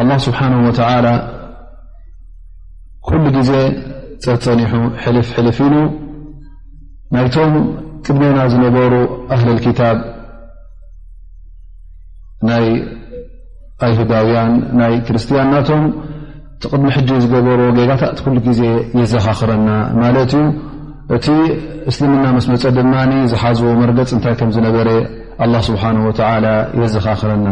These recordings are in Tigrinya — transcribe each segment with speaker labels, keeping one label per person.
Speaker 1: ኣላህ ስብሓን ወተዓላ ኩሉ ግዜ ፀፀኒሑ ሕልፍ ሕልፍ ኢሉ ናይቶም ቅድሜና ዝነበሩ ኣህለል ክታብ ናይ ኣይሁዳውያን ናይ ክርስትያን ናቶም ቲቕድሚ ሕጂ ዝገበሩ ጌጋታት ኩሉ ግዜ የዘኻኽረና ማለት እዩ እቲ እስልምና መስ መፀ ድማ ዝሓዝዎ መርገፅ እንታይ ከም ዝነበረ ኣላ ስብሓን ወተዓላ የዘኻኽረና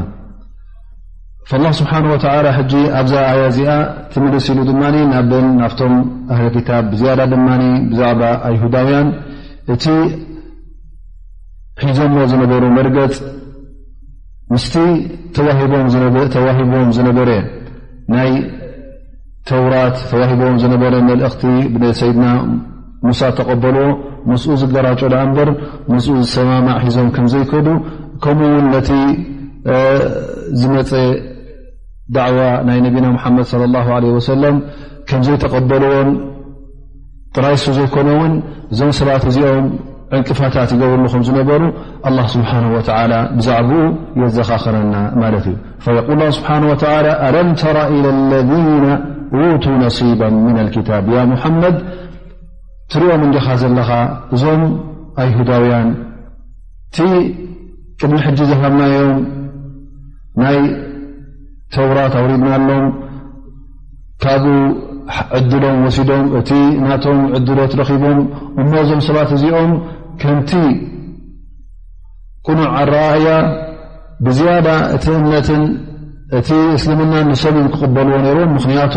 Speaker 1: ላ ስብሓን ወተላ ሕጂ ኣብዛ ኣያ እዚኣ ትምልስ ኢሉ ድማ ናብን ናብቶም ኣህሊ ክታብ ብዝያዳ ድማ ብዛዕባ ኣይሁዳውያን እቲ ሒዞሞ ዝነበሩ መርገፅ ምስቲ ተዋሂቦም ዝነበረ ናይ ተውራት ተዋሂቦም ዝነበረ መልእኽቲ ብሰይድና ሙሳ ተቐበልዎ ምስኡ ዝገራጮ ድኣ እምበር ምስኡ ዝሰማማዕ ሒዞም ከም ዘይከዱ ከምኡ ውን ነቲ ዝመፀ ዳዕዋ ናይ ነቢና ሙሓመድ ለ ላ ለ ወሰለም ከምዘይተቐበልዎን ጥራይ እሱ ዘይኮነ እውን እዞም ሰባት እዚኦም ዕንቅፋታት ይገብርሉ ከም ዝነበሩ ኣላ ስብሓን ወተላ ብዛዕባኡ የዘኻኽረና ማለት እዩ ፈየቁል ስብሓን ወተላ ኣለም ተራ ኢለ ለذነ ውቱ ነሲባ ምና ልክታብ ያ ሙሓመድ ትሪኦም እንዲኻ ዘለኻ እዞም ኣይሁዳውያን እቲ ቅድሚ ሕጂ ዝሃብናዮም ናይ ተውራት ኣውሪድናሎም ካብኡ ዕድሎም ወሲዶም እቲ ናቶም ዕድሎት ረኺቦም እሞ እዞም ሰባት እዚኦም ከምቲ ቅኑዕ ኣረኣእያ ብዝያዳ እቲ እምነትን እቲ እስልምና ንሰብን ክቕበልዎ ነይሮም ምኽንያቱ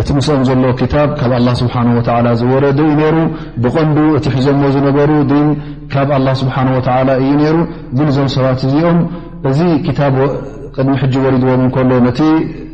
Speaker 1: እቲ ምስኦም ዘሎ ክታብ ካብ ኣላ ስብሓን ወላ ዝወረደ እዩ ነይሩ ብቐንዱ እቲ ሒዞሞ ዝነበሩ ን ካብ ኣላ ስብሓን ወላ እዩ ነይሩ ግን እዞም ሰባት እዚኦም እዚ ክታብ ቅድሚ ሕጂ ወሪድዎም እንከሎ ነቲ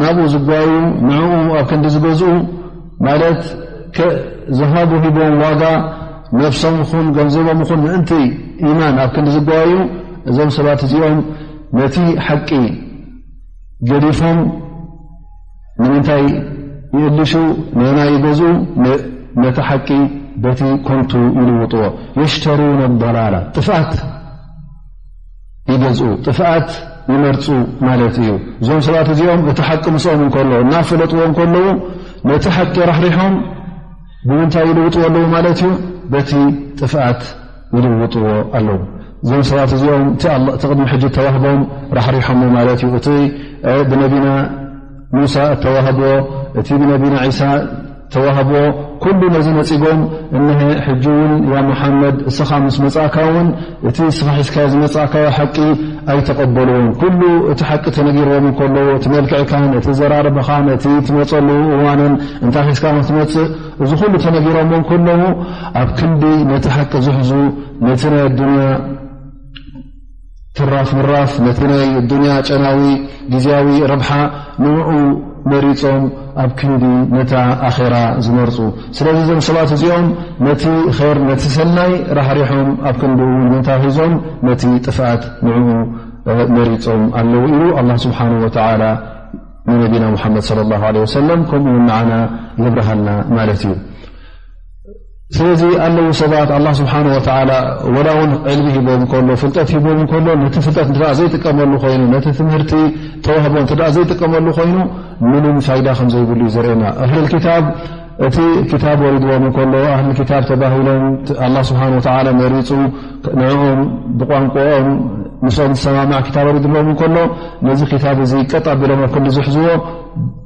Speaker 1: ናብኡ ዝጓዩ ንኡ ኣብ ክንዲ ዝገዝኡ ማለት ዝሃቡ ሂቦም ዋጋ ነብሶም ይኹን ገንዘቦም ይኹን ምእንቲ ኢማን ኣብ ክንዲ ዝጓዩ እዞም ሰባት እዚኦም ነቲ ሓቂ ገዲፎም ንምንታይ ይእልሹ ናና ይገዝ ነቲ ሓቂ በቲ ኮንቱ ይልውጥዎ የሽተሩን ኣላላ ጥፍኣት ይገዝኡ ጥፍኣት ይመርፁ ማለት እዩ እዞም ሰባት እዚኦም እቲ ሓቂ ምስኦም እንከሎ እናፈለጥዎ ከለዉ ነቲ ሓቂ ራሕሪሖም ብምንታይ ይልውጥዎ ኣለዉ ማለት እዩ በቲ ጥፍኣት ይልውጥዎ ኣለዉ እዞም ሰባት እዚኦም እቲ ቅድሚ ሕጂ እተዋህቦም ራሕሪሖሞ ማለት እዩ እቲ ብነቢና ሙሳ እተዋህቦ እቲ ብነቢና ዒሳ ተዋህቦ ኩሉ ነዚ ነጺጎም እነሀ ሕጂ ውን ያ ሙሓመድ እስኻ ምስ መጻእካ ውን እቲ እስኻ ሒዝካዮ ዝመጻእካዮ ሓቂ ኣይተቐበልዎን ኩሉ እቲ ሓቂ ተነጊርዎም እንከለዎ እቲ መልክዕካን እቲ ዘራርባኻን እቲ ትመጸሉ እዋንን እንታይ ሒዝካ ከምትመጽእ እዚ ኩሉ ተነጊሮምዎ እንከለዉ ኣብ ክንዲ ነቲ ሓቂ ዝሕዙ ነቲ ናይ ኣዱንያ ትራፍ ምራፍ ነቲ ናይ ዱንያ ጨናዊ ግዜያዊ ረብሓ ንኡ መሪፆም ኣብ ክንዲ ነታ ኣኼራ ዝመርፁ ስለዚ እዞም ሰባት እዚኦም ነቲ ር ነቲ ሰናይ ራሕሪሖም ኣብ ክንዲ ውን ምንታይ ሒዞም ነቲ ጥፍኣት ንኡ መሪፆም ኣለዉ ኢሉ ኣላ ስብሓን ወተላ ንነቢና ሙሓመድ ለ ላ ለ ወሰለም ከምኡውን ንዓና የብርሃልና ማለት እዩ ስለዚ ኣለዉ ሰባት ኣላ ስብሓን ወተላ ወላ ውን ዕልሚ ሂቦም ከሎ ፍልጠት ሂቦም ከሎ ነቲ ፍልጠት እ ዘይጥቀመሉ ኮይኑ ነቲ ትምህርቲ ተዋህቦ እ ዘይጥቀመሉ ኮይኑ ምንም ፋይዳ ከምዘይብሉ ዩ ዘርእና ኣህል ክታብ እቲ ክታብ ወሪድዎም ከሎ ኣህል ክታብ ተባሂሎም ኣላ ስብሓን ወተላ መሪፁ ንኦም ብቋንቆኦም ምስኦም ዝሰማማዕ ክታብ ወሪድዎም ከሎ ነዚ ክታብ እዚ ቀጣቢሎም ኣብ ክንዲ ዝሕዝዎ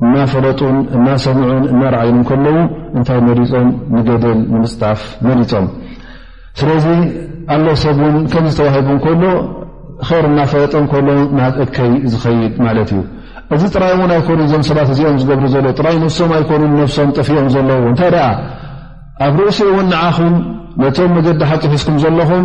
Speaker 1: እናፈለጡን እናሰምዑን እናርኣዩን እንከለዉ እንታይ መሪፆም ንገደል ንምፅጣፍ መሪፆም ስለዚ ኣሎ ሰብ ውን ከም ዝተዋሂቡ እንከሎ ር እናፈለጠ ከሎ ናብ እከይ ዝኸይድ ማለት እዩ እዚ ጥራይ እውን ኣይኮኑን እዞም ሰባት እዚኦም ዝገብሩ ዘለ ጥራይ ንሶም ኣይኮኑን ነብሶም ጠፍኦም ዘለዉ እንታይ ደኣ ኣብ ርእሲኡ እውን ንዓኹም ነቶም መገዲ ሓቂ ሒዝኩም ዘለኹም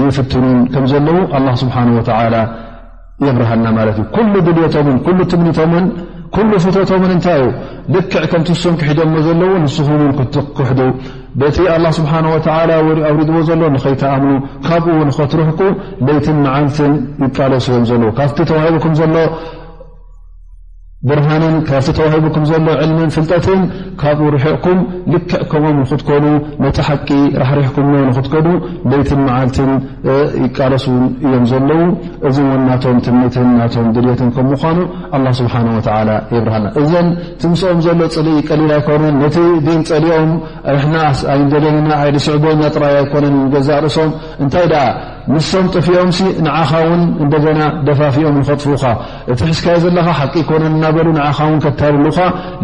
Speaker 1: ይፍትኑን ከም ዘለዉ ኣላ ስብሓን ወተላ የብርሃና ማለት እዩ ኩሉ ድልቶምን ኩሉ ትምኒቶምን ኩሉ ፍቶቶምን እንታይ እዩ ልክዕ ከምቲ ሶም ክሒዶሞ ዘለዉ ንስኹም ውን ክትክሕዱ በቲ ኣላ ስብሓን ወተላ ኣውሪድዎ ዘሎ ንኸይትኣምኑ ካብኡ ንኸትርሕቁ ለይትን መዓልትን ይቃለሱ እዮም ዘለዉ ካብቲ ተዋሂቡኩም ዘሎ ብርሃንን ካብቲ ተዋሂቡኩም ዘሎ ዕልምን ፍልጠትን ካብኡ ርሕቕኩም ልክዕ ከምኦም ንክትኮኑ ነቲ ሓቂ ራሕሪሕኩም ንክትከዱ ለይትን መዓልትን ይቃለሱ እዮም ዘለዉ እዚ እውን ናቶም ትምትን ናቶም ድልትን ከም ምኳኑ ኣላ ስብሓን ወተላ የብርሃና እዘን ትምስኦም ዘሎ ፅል ቀሊል ኣይኮነን ነቲ ዲን ፀሊኦም ሕና ኣይንደልየንና ኣይንስዕበና ጥራይ ኣይኮነን ገዛእ ርእሶም እንታይ ደኣ ንሶም ጥፊኦምሲ ንዓኻ ውን እንደገና ደፋፊኦም ይኸጥፉኻ እቲ ሕዝካዮ ዘለኻ ሓቂ ኮነን እናበሉ ንዓኻ ውን ከታልሉኻ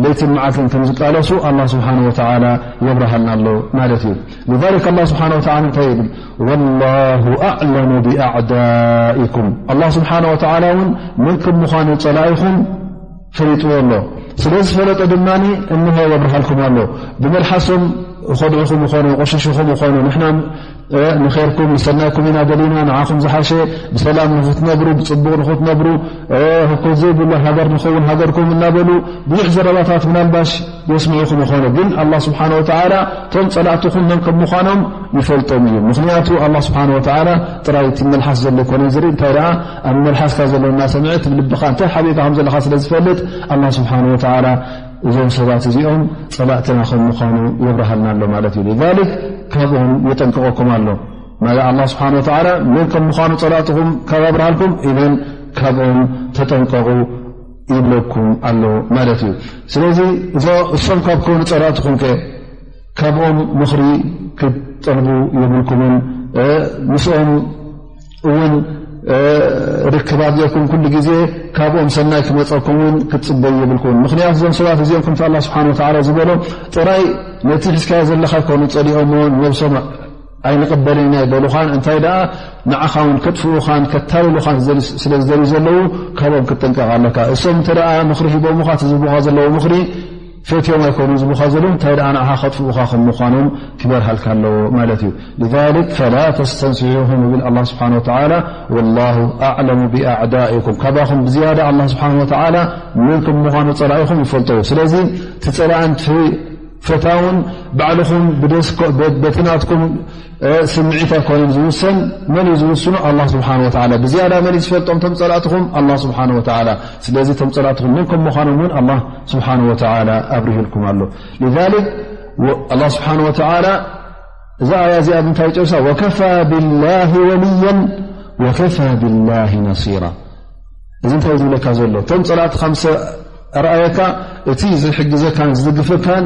Speaker 1: ለይትን መዓልትን ከም ዝቃለሱ ኣላ ስብሓን ወተላ የብርሃልና ኣሎ ማለት እዩ ሊክ ኣላ ስብሓን ወላ እንታይ ይብል ወላሁ ኣዕለሙ ብኣዕዳኢኩም ኣላ ስብሓን ወተላ እውን መን ክም ምዃኑ ፀላኢኹም ፈሊጥዎ ኣሎ ስለ ዝፈለጦ ድማ እንሆ የብርሃልኩም ኣሎ ብመልሓሶም ኸድዕኹም ኾኑ ቆሽሽኹም ኾኑ ንሕና ንርኩም ንሰናይኩም ኢና ደሊና ንዓኹም ዝሓሸ ብሰላም ንኽትነብሩ ብፅቡቕ ንኽትነብሩ ኮት ዘይብሉ ሃገር ንኸውን ሃገርኩም እናበሉ ብዙሕ ዘረባታት ምናልባሽ የስምዑኹም ይኾኑ ግን ኣላ ስብሓን ወተላ እቶም ፀላእትኹም መን ከም ምዃኖም ይፈልጦም እዩ ምኽንያቱ ኣላ ስብሓን ወተላ ጥራይ እቲ መልሓስ ዘሎ ኮነ ዝርኢ እንታይ ደኣ ኣብ መልሓስካ ዘሎ እናሰምዐት ብልብኻ እንታይ ሓቢእካ ከም ዘለካ ስለ ዝፈልጥ ኣላ ስብሓን ወተላ እዞም ሰባት እዚኦም ፀላእትና ከም ምዃኑ የብርሃልና ኣሎ ማለት እዩ ሊክ ካብኦም የጠንቅቐኩም ኣሎ ማለ ኣላ ስብሓን ወተላ መን ከም ምዃኑ ፀላእትኹም ካብ ኣብርሃልኩም ኢዘን ካብኦም ተጠንቀቑ ይብለኩም ኣሎ ማለት እዩ ስለዚ እዞ እሶም ካብ ከኑ ፀላእትኹም ከ ካብኦም ምኽሪ ክትጠልቡ የብልኩምን ምስኦም እውን ርክባት ጌርኩም ኩሉ ግዜ ካብኦም ሰናይ ክመፀኩም ውን ክትፅበዩ የብልኩን ምክንያቱ እዞም ሰባት እዚኦም ከምቲ ላ ስብሓን ላ ዝበሎ ጥራይ ነቲ ሒዝካዮ ዘለካ ይኮኑ ፀሊኦምዎን ነብሶም ኣይንቕበልን ኢና ይበሉኻን እንታይ ደኣ ንዓኻ ውን ከጥፍኡኻን ከታልሉኻን ስለ ዝደልዩ ዘለዉ ካብኦም ክትጥንቀቕ ኣለካ እሶም እተ ምክሪ ሂቦምካ ዝህቡካ ዘለዉ ምክሪ ፈትዮም ኣይኮኑን ዝብኻ ዘለዉ እንታይ ደኣ ንዓኻ ከጥፍኡኻ ከም ምዃኖም ክበርሃልካ ኣለዎ ማለት እዩ ذሊክ ፈላ ተስተንስሑም ብል ኣላ ስብሓን ወተላ ወላሁ ኣዕለሙ ብኣዕዳኢኩም ካባኹም ብዝያዳ ኣላ ስብሓን ወተላ መን ከም ምዃኑ ፀላኢኹም ይፈልጠዉ ስለዚ እቲ ፀላእን ፈታውን ባዕልኹም በቲ ናትኩም ስምዒት ኣይኮነን ዝውሰን መን እዩ ዝውስኑ ኣላ ስብሓን ወላ ብዝያዳ መን እዩ ዝፈልጦም ቶም ፀላእትኹም ኣላ ስብሓን ወላ ስለዚ ቶም ፀላእትኹም መን ከም ምዃኖም እውን ኣላ ስብሓን ወላ ኣብርህልኩም ኣሎ ሊክ ኣላ ስብሓን ወላ እዛ ኣያ እዚኣ ብምንታይ ጨርሳ ወከፋ ብላ ወልያን ወከፋ ብላ ነሲራ እዚ እንታይ ዝብለካ ዘሎ ቶም ፀላእትካ ምስ ኣርኣየካ እቲ ዝሕግዘካን ዝድግፈካን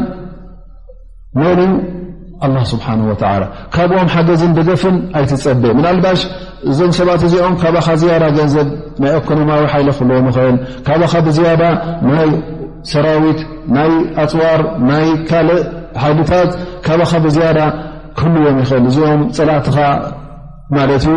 Speaker 1: መን እዩ ኣላ ስብሓን ወላ ካብኦም ሓገዝን ደገፍን ኣይትፀበ ምናልባሽ እዞም ሰባት እዚኦም ካባኻ ዝያዳ ገንዘብ ናይ ኤኮኖማዊ ሓይለ ክህልዎ ንኽእል ካባኻ ብዝያዳ ናይ ሰራዊት ናይ ኣፅዋር ናይ ካልእ ሓይልታት ካባኻ ብዝያዳ ክህልዎም ይኽእል እዚኦም ፀላእትኻ ማለት እዩ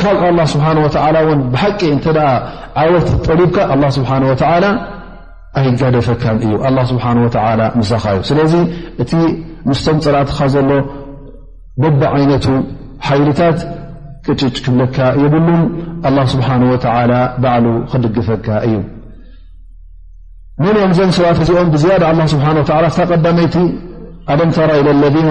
Speaker 1: ካብ ኣላ ስብሓን ወተዓላ እውን ብሓቂ እንተ ዓወት ጠሊብካ ኣላ ስብሓን ወተዓላ ኣይጋደፈካን እዩ ኣላ ስብሓን ወተዓላ ምሳኻ እዩ ስለዚ እቲ ምስቶም ፀላእትኻ ዘሎ በቢ ዓይነቱ ሓይልታት ቅጭጭ ክብለካ የብሉን ኣላ ስብሓን ወተዓላ ባዕሉ ክድግፈካ እዩ መን ኦም እዞም ሰባት እዚኦም ብዝያዳ ኣላ ስብሓን ወተዓላ እታ ቀዳመይቲ ኣለም ተራ ኢለ ለና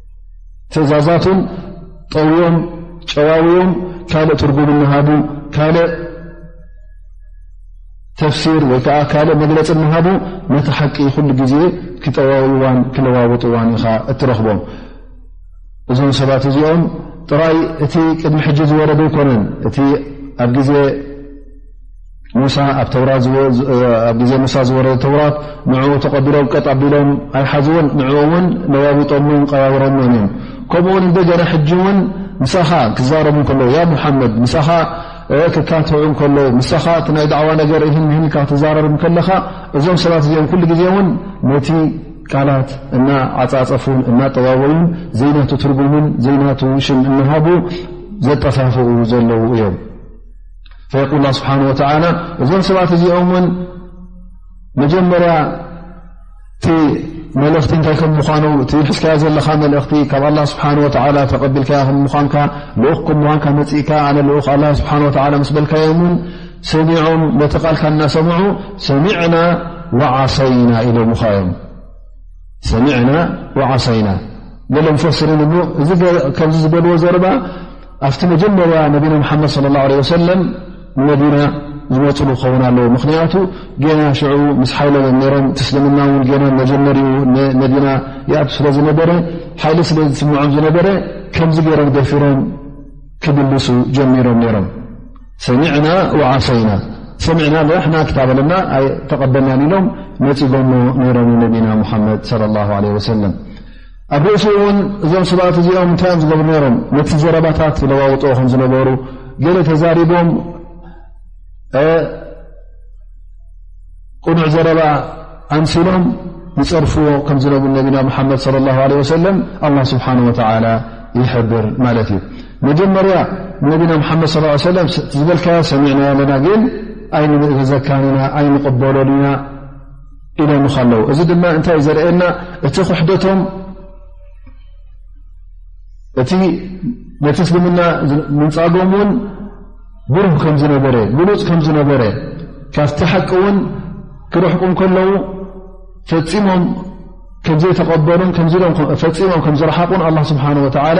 Speaker 1: ትእዛዛቱን ጠውዮም ጨዋውዮም ካልእ ትርጉም እናሃቡ ካልእ ተፍሲር ወይ ከዓ ካልእ መግለፂ እናሃቡ ነቲ ሓቂ ኩሉ ግዜ ክጠዋውዋን ክለዋውጥዋን ኢኻ እትረኽቦም እዞም ሰባት እዚኦም ጥራይ እቲ ቅድሚ ሕጂ ዝወረዱ ኣይኮነን እቲ ኣብ ግዜ ኣብ ግዜ ሙሳ ዝወረደ ተውራት ንኡ ተቐቢሎም ቀጥ ኣቢሎም ኣይሓዝዎን ንኡ ውን ለዋዊጦምን ቀያይሮሞን እዮም ከምኡውን እንደገና ሕጂ እውን ምሳኻ ክዛረቡ ከሎ ያ ሙሓመድ ምሳኻ ክካትዑ ከሎ ምሳኻ እቲ ናይ ዳዕዋ ነገር እህንህልካ ክትዛረር ከለኻ እዞም ሰባት እዚኦም ኩሉ ግዜ እውን ነቲ ቃላት እና ዓፃፀፉን እናጠዋወዩን ዘይናቱ ትርጉምን ዘይናቱ ሽም እናሃቡ ዘጠፋፍኡ ዘለዉ እዮም ፈየቁል ላ ስብሓን ወተላ እዞም ሰባት እዚኦም እውን መጀመርያ እቲ መልእኽቲ እንታይ ከም ምኳኑ እቲ ሕዝካዮ ዘለካ መልእኽቲ ካብ ኣላ ስብሓን ወተላ ተቐቢልካዮ ከም ምኳንካ ልኡኽ ከም ምኳንካ መፅእካ ኣነ ልኡኽ ኣላ ስብሓን ወላ ምስ በልካዮም እውን ሰሚዖም ነቲ ቓልካ እናሰምዑ ሰሚዕና ዓሰይና ኢሎምካ እዮም ሰሚዕና ዓሰይና ገሎም ፈስርን እሞ እዚ ከምዚ ዝበልዎ ዘረባ ኣብቲ መጀመርያ ነቢና መሓመድ صለ ላه ለ ወሰለም ንመዲና ዝመፅሉ ክኸውን ኣለዎ ምኽንያቱ ገና ሽዑ ምስ ሓይለዎም ነሮም ትስልምና ውን ገና መጀመሪኡ ንመዲና ይኣቱ ስለ ዝነበረ ሓይሊ ስለ ዝስምዖም ዝነበረ ከምዚ ገይሮም ደፊሮም ክምልሱ ጀሚሮም ነይሮም ሰሚዕና ዓሰይና ሰሚዕና ራሕና ክታበለና ኣይ ተቐበልናን ኢሎም ነፂጎሞ ነሮም ንነቢና ሙሓመድ ለ ላه ለ ወሰለም ኣብ ርእሱ እውን እዞም ሰባት እዚኦም እንታይ እዮም ዝገብሩ ነይሮም ነቲ ዘረባታት ዝለዋውጦ ከም ዝነበሩ ገለ ተዛሪቦም ቁኑዕ ዘረባ ኣምሲሎም ይፀርፍዎ ከም ዝነብ ነቢና ሙሓመድ ለ ላ ለ ወሰለም ኣላ ስብሓን ወተላ ይሕብር ማለት እዩ መጀመርያ ነቢና ሓመድ ስ ሰለም ዝበልካዮ ሰሚዕናዮ ኣለና ግን ኣይንምእዘዘካን ኢና ኣይንቕበሎን ኢና ኢሎም ኸለዉ እዚ ድማ እንታይ ዘርእየና እቲ ክሕደቶም እቲ ነቲ እስልምና ምንጻጎም እውን ብሩህ ከም ዝነበረ ብሉፅ ከም ዝነበረ ካብቲ ሓቂ እውን ክርሕቁም ከለዉ ፈፂሞም ከምዘይተቐበሉን ፈፂሞም ከም ዝረሓቁን ኣላ ስብሓን ወተዓላ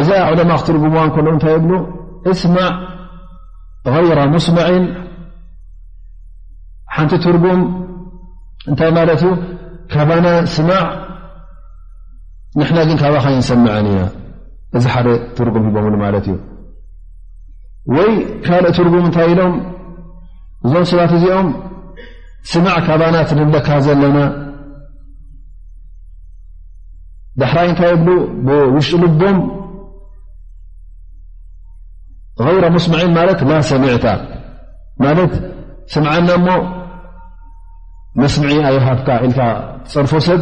Speaker 1: እዛ ዑለማ ክትርጉምዋ ከሎ እንታይ ይብሉ እስማዕ غይራ ሙስማዒን ሓንቲ ትርጉም እንታይ ማለት እዩ ካባና ስማዕ ንሕና ግን ካባካ ይንሰምዐን ኢና እዚ ሓደ ትርጉም ሂቦምሉ ማለት እዩ ወይ ካልእ ትርጉም እንታይ ኢሎም እዞም ሰባት እዚኦም ስማዕ ካባና ትንብለካ ዘለና ዳሕራይ እንታይ ይብሉ ብውሽጢ ልቦም غይረ ሙስምዒን ማለት ላ ሰሚዕታ ማለት ስምዓና እሞ መስምዒ ኣይሃፍካ ኢልካ ፀርፎ ሰብ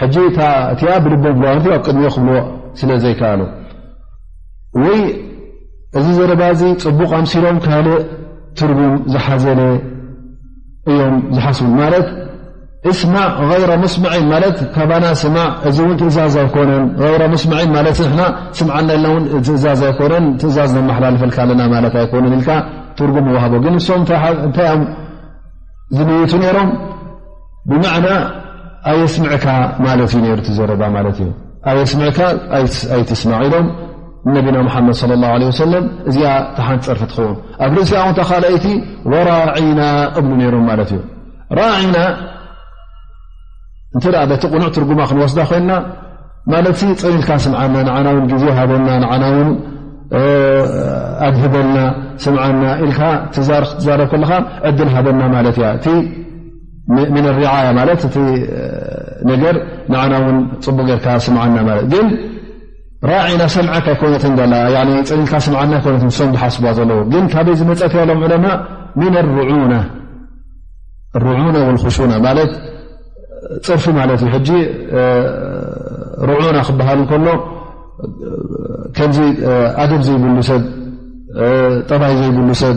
Speaker 1: ሕጂ እቲኣ ብልቦም ብዋ ኣብ ቅድሚኦ ክብልዎ ስለ ዘይከኣሉ ወይ እዚ ዘረባ እዚ ፅቡቕ ኣምሲሎም ካልእ ትርጉም ዝሓዘለ እዮም ዝሓስቡ ማለት እስማ غይረ ሙስምዒን ማለት ካባና ስማ እዚ እውን ትእዛዝ ኣይኮነን ይረ ሙስምዒን ማለት ንና ስምዓና ልና ውን ትእዛዝ ኣይኮነን ትእዛዝ ነመሓላልፈልካ ኣለና ማለት ኣይኮነን ኢልካ ትርጉም ዋሃቦ ግን እሶም እንታይ ዮም ዝምይቱ ነይሮም ብማዕና ኣየስምዕካ ማለት እዩ ነሩ ትዘረባ ማለት እዩ ኣየስምዕካ ኣይትስማዕ ኢሎም ነቢና ሙሓመድ صለ ላه ለ ወሰለም እዚኣ ቲ ሓንቲ ፀርፊ ትኸውን ኣብ ርእሲኣ ውን ተካልይቲ ወራዒና እብሉ ነይሮም ማለት እዩ ራዒና እንተ በቲ ቕኑዕ ትርጉማ ክንወስዳ ኮይና ማለት ፀኒልካ ስምዓና ንዓና ውን ግዜ ሃበና ንዓና ውን ኣድህበና ስምዓና ኢልካ ትዛረብ ከለኻ ዕድል ሃበና ማለት እያ እቲ ምን ርዓያ ማለት እቲ ነገር ንዓና ውን ፅቡቅ ጌርካ ስምዓና ማለት ግን ራዒና ሰምዓካ ኣይኮነትን ላ ፅሊልካ ስምዓና ኣይኮነት ሶም ዝሓስብዋ ዘለዎ ግን ካበይ ዝመፀት ያሎም ዕለማ ምን ርዑና ወልክሹና ማለት ፅርፊ ማለት እዩ ሕጂ ርዑና ክበሃል ከሎ ከምዚ ኣደብ ዘይብሉ ሰብ ጠባይ ዘይብሉ ሰብ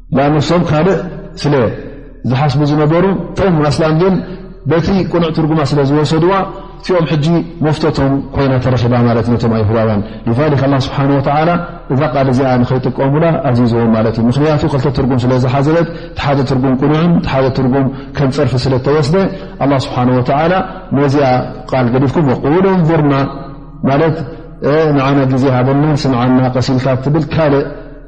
Speaker 1: ንሶም ካልእ ስለ ዝሓስቡ ዝነበሩ ቶም ኣስላም ግን በቲ ቁኑዕ ትርጉማ ስለ ዝወሰድዋ እቲኦም ሕጂ መፍቶቶም ኮይና ተረኪባ ማለት ነቶም ኣይሁዳውያን ላ ስብሓ ወላ እዛ ቃል እዚኣ ንከይጥቀሙላ ኣዚዝዎም ማለት እዩ ምክንያቱ ክልተ ትርጉም ስለ ዝሓዘለት ሓደ ትርጉም ቁኑዕን ሓደ ትርጉም ከም ፀርፊ ስለ ተወስደ ኣላ ስብሓ ወላ ነዚኣ ቃል ገዲፍኩም ወቁሉ እንርና ማለት ንዓና ግዜ ሃበናን ስምዓና ቀሲልካ ትብል ካልእ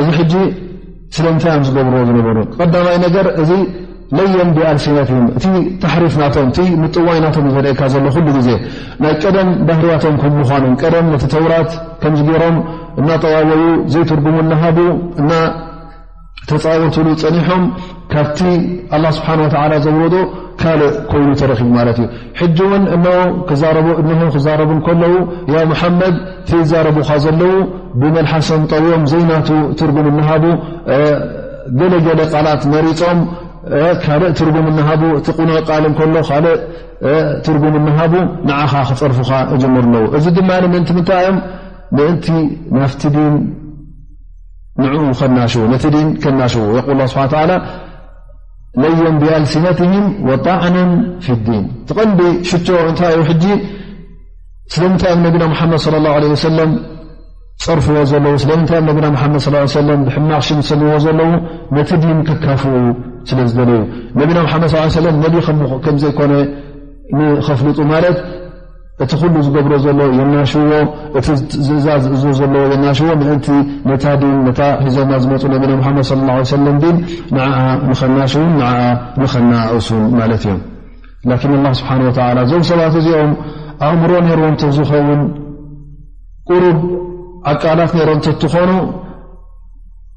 Speaker 1: እዚ ሕጂ ስለምንታይ እዮም ዝገብርዎ ዝነበሩ ቀዳማይ ነገር እዚ ለየም ብኣልሲነት እም እቲ ታሕሪፍ ናቶም እቲ ምጥዋይ ናቶም ዘርእካ ዘሎ ኩሉ ግዜ ናይ ቀደም ባህርያቶም ከም ምኳኑ ቀደም ነቲ ተውራት ከምዚ ገይሮም እናጠዋወዩ ዘይትርጉሙ እናሃቡ እና ተፃወትሉ ፀኒሖም ካብቲ ኣላ ስብሓን ወተላ ዘውረዶ ካልእ ኮይኑ ተረኪቡ ማለት እዩ ሕጂ እውን እነ እነሆ ክዛረቡ ከለዉ ያ መሓመድ እቲ ዛረቡኻ ዘለዉ ብመልሓሶም ጠውዮም ዘይናቱ ትርጉም እናሃቡ ገለገለ ቃላት መሪፆም ካልእ ትርጉም እናሃቡ እቲ ቁኑዕ ቃል ከሎ ካልእ ትርጉም እናሃቡ ንዓኻ ክፀርፉኻ እጀምሩ ኣለዉ እዚ ድማ ምእንቲ ምንታይ እዮም ምእንቲ ናፍቲ ዲን ንኡ ከናሽዉ ነቲ ዲን ከናሽዉ የቁል ስብሓ ላ ለዮም ብኣልሲነትህም ወጣዕንን ፊ ዲን ትቐንዲ ሽቶ እንታይ ዩ ሕጂ ስለምንታይ ብ ነቢና ሓመድ صለ ላه ለ ወሰለም ፀርፍዎ ዘለዉ ስለምንታይ ብ ነቢና ሓመድ ስ ሰለም ብሕማቕ ሽም ዝሰምዎ ዘለዉ ነቲ ዲን ክካፍኡ ስለ ዝደለዩ ነቢና ሓመድ ሰለ ነቢ ከምዘይኮነ ንኸፍልጡ ማለት እቲ ኩሉ ዝገብሮ ዘሎ የናሽዎ እቲ ዝእዛዝ ዝእዞ ዘለዎ የናሽዎ ምእንቲ ነታ ዲን ነታ ሒዞማ ዝመፁ ነቢና ሙሓመድ ለ ላ ሰለም ዲን ንዓኣ ንኸናሽውን ንዓ ንኸናእሱን ማለት እዮም ላኪን ኣላ ስብሓን ወተላ እዞም ሰባት እዚኦም ኣእምሮ ነይርዎ እንተዝኸውን ቁሩብ ዓቃላት ነይሮ እንተትኾኑ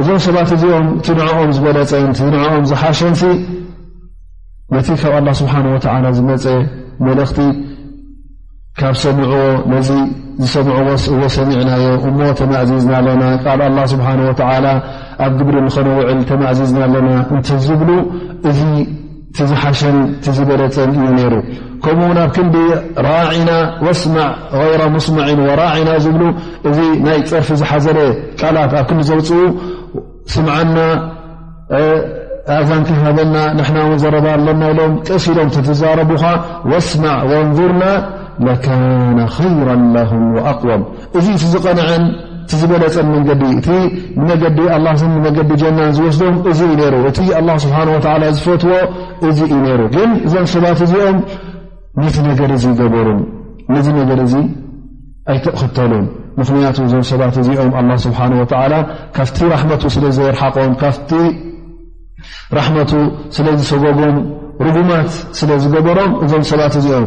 Speaker 1: እዞም ሰባት እዚኦም እቲ ንዕኦም ዝበለፀን እቲ ንዕኦም ዝሓሸን ሲ ነቲ ካብ ኣላ ስብሓን ወተዓላ ዝመፀ መልእኽቲ ካብ ሰምዕዎ ነዚ ዝሰምዕዎ እዎ ሰሚዕናዮ እሞ ተማእዚዝና ኣለና ቃል ኣላ ስብሓን ወተዓላ ኣብ ግብሪ ንኸነውዕል ተማእዚዝና ኣለና እንትዝብሉ እዚ እቲ ዝሓሸን እቲ ዝበለፀን እዩ ነይሩ። ከምኡ ውን ኣብ ክንዲ ራዕና ወስማዕ غይራ ሙስማዕን ወራዕና ዝብሉ እዚ ናይ ፀርፊ ዝሓዘለ ቃላት ኣብ ክንዲ ዘውፅኡ ስምዓና ኣእዛንካ ሃበና ንሕና ውን ዘረባ ኣለና ኢሎም ቀስ ኢሎም ተትዛረቡኻ ወስማዕ ወንظርና ለካነ ኸይራ ለም ኣቅወም እዚ እቲ ዝቐንዐን እቲ ዝበለፀን መንገዲ እቲ ንመገዲ ኣላን ንመገዲ ጀናን ዝወስዶም እዚ እዩ ነይሩ እቲ ኣላ ስብሓን ወተላ ዝፈትዎ እዚ እዩ ነይሩ ግን እዞም ሰባት እዚኦም ነቲ ነገር እዚ ይገበሩን ነዚ ነገር እዚ ኣይተኽተሉን ምኽንያቱ እዞም ሰባት እዚኦም ኣላ ስብሓን ወተዓላ ካብቲ ራሕመቱ ስለ ዘየርሓቆም ካብቲ ራሕመቱ ስለ ዝሰጎጎም ርጉማት ስለ ዝገበሮም እዞም ሰባት እዚኦም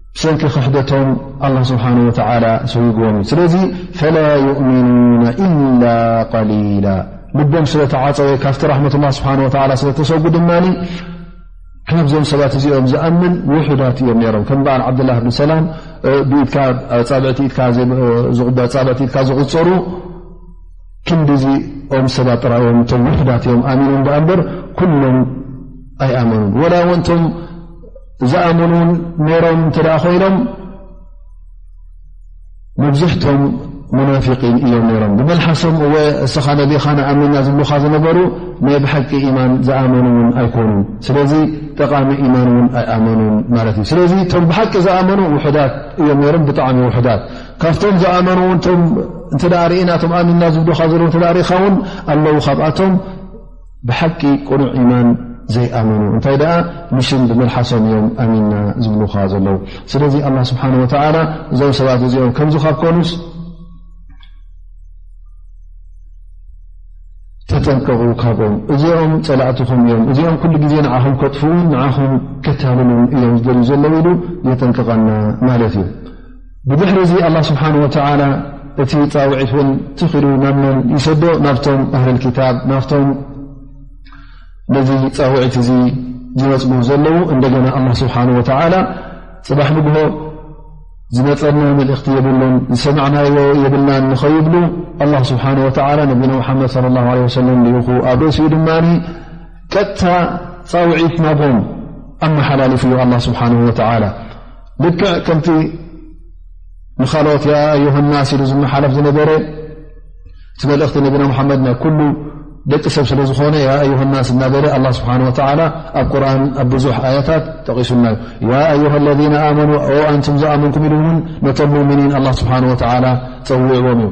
Speaker 1: ብሰንኪ ክሕደቶም ኣላ ስብሓን ወተላ ሰጉግዎም እዩ ስለዚ ፈላ ዩእምኑና ኢላ ቀሊላ ልቦም ስለ ተዓፀወ ካብቲ ራሕመት ላ ስብሓ ወላ ስለተሰጉ ድማ ካብዞም ሰባት እዚኦም ዝኣምን ውሑዳት እዮም ነሮም ከም በዓል ዓብድላ ብን ሰላም ብኢትካብፃብዕቲ ኢትካ ዝቁፀሩ ክንዲዚ ኦም ሰባት ጥራዮም እቶም ውሑዳት እዮም ኣሚኖም ዳኣ እንበር ኩሎም ኣይኣመኑን ወላ ወንቶም ዝኣምኑ ውን ነሮም እንተ ኮይኖም መብዝሕቶም ሙናፊቒን እዮም ነሮም ብመልሓሶም እወ እስኻ ነቢኻ ንኣሚና ዝብሉኻ ዝነበሩ ናይ ብሓቂ ኢማን ዝኣመኑ ውን ኣይኮኑን ስለዚ ጠቓሚ ኢማን ውን ኣይኣመኑን ማለት እዩ ስለዚ እቶም ብሓቂ ዝኣመኑ ውሑዳት እዮም ነሮም ብጣዕሚ ውሑዳት ካብቶም ዝኣመኑ ውን እቶም እንተ ርእና እቶም ኣሚና ዝብሉኻ ዘለ ተ ርኢኻ ውን ኣለዉ ካብኣቶም ብሓቂ ቅኑዕ ኢማን ዘይኣመኑ እንታይ ደኣ ንሽም ብመልሓሶም እዮም ኣሚና ዝብሉኻ ዘለዉ ስለዚ ኣላ ስብሓን ወተዓላ እዞም ሰባት እዚኦም ከምዚ ካብ ኮኑስ ተጠንቀቑ ካብኦም እዚኦም ፀላእትኹም እዮም እዚኦም ኩሉ ግዜ ንዓኹም ከጥፍኡን ንዓኹም ከታልሉን እዮም ዝደልዩ ዘለዉ ኢሉ የጠንቀቐና ማለት እዩ ብድሕሪ እዚ ኣላ ስብሓን ወተላ እቲ ፃውዒት እውን ትኽሉ ናብ መን ይሰዶ ናብቶም ኣህል ክታብ ናብቶም ነዚ ፃውዒት እዚ ዝነፅቡ ዘለዉ እንደገና ኣላ ስብሓን ወተላ ፅባሕ ንግሆ ዝመፀና መልእኽቲ የብሉን ዝሰማዕናዮ የብልናን ንኸይብሉ ኣላ ስብሓን ወተላ ነቢና ሙሓመድ ለ ላ ለ ወሰለም ልኢኹ ኣብ ርእሲኡ ድማ ቀጥታ ፃውዒት ናቦም ኣመሓላልፍ እዩ ኣላ ስብሓን ወተላ ልክዕ ከምቲ ንካልኦት ያ ዮሃናስ ኢሉ ዝመሓለፍ ዝነበረ እቲ መልእኽቲ ነቢና ሓመድ ናይ ኩሉ ደቂ ሰብ ስለ ዝኾነ ያ ዮሃናስ እናበለ ኣላ ስብሓን ወተላ ኣብ ቁርን ኣብ ብዙሕ ኣያታት ጠቒሱልና እዩ ያ ኣዩሃ ለذ ኣመኑ ኣንቱም ዝኣመንኩም ኢሉ እውን ነቶም ሙእምኒን ኣላ ስብሓን ወተላ ፀውዕዎም እዩ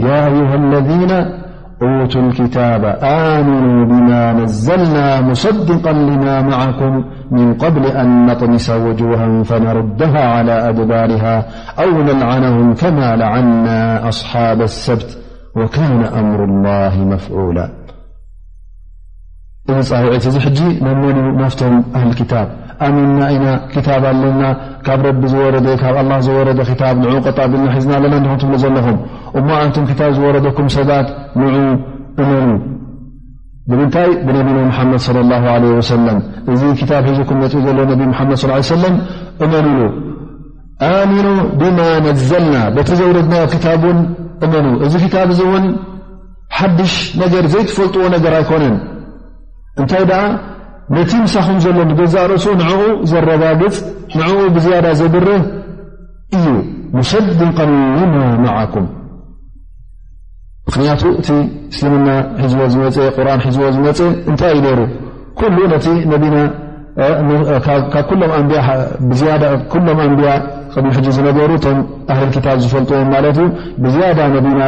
Speaker 1: يا أيها الذين أوتوا الكتاب آمنوا بما نزلنا مصدقا لما معكم من قبل أن نطنس وجوها فنردها على أدبارها أو نلعنهم كما لعنا أصحاب السبت وكان أمر الله مفعولا እዚ ፃውዒት እዚ ሕጂ ናብ መኑ ናፍቶም ኣህል ክታብ ኣሚንና ኢና ክታብ ኣለና ካብ ረቢ ዝወረ ካብ ኣላ ዝወረ ክታብ ን ቀጣቢልና ሒዝና ኣለና ን ትብሉ ዘለኹም እሞ ኣንቱም ክታብ ዝወረደኩም ሰባት ንዑ እመኑ ብምንታይ ብነቢና ሓመድ ለ ላ ለ ወሰለም እዚ ክታብ ሒዝኩም መፅ ዘሎ ነቢ ሓመድ ስ ሰለም እመኑሉ ኣሚኑ ብማ ነዘልና በቲ ዘውረድናዮ ክታብ እውን እመኑ እዚ ክታብ እዚ እውን ሓድሽ ነገር ዘይትፈልጥዎ ነገር ኣይኮነን እንታይ ደኣ ነቲ ምሳኹም ዘሎ ንገዛእ ርእሱ ንዕኡ ዘረጋግፅ ንዕኡ ብዝያዳ ዘብርህ እዩ ሙሰድቀን ሊማ ማዓኩም ምክንያቱ እቲ እስልምና ሒዝዎ ዝመፀ ቁርን ሒዝዎ ዝመፀ እንታይ እዩ ነይሩ ኩሉ ነቲ ነቢና ካብ ኩሎም ኣንያኩሎም ኣንቢያ ቅድሚ ሕጂ ዝነበሩ እቶም ኣህል ክታብ ዝፈልጥዎም ማለት እዩ ብዝያዳ ነቢና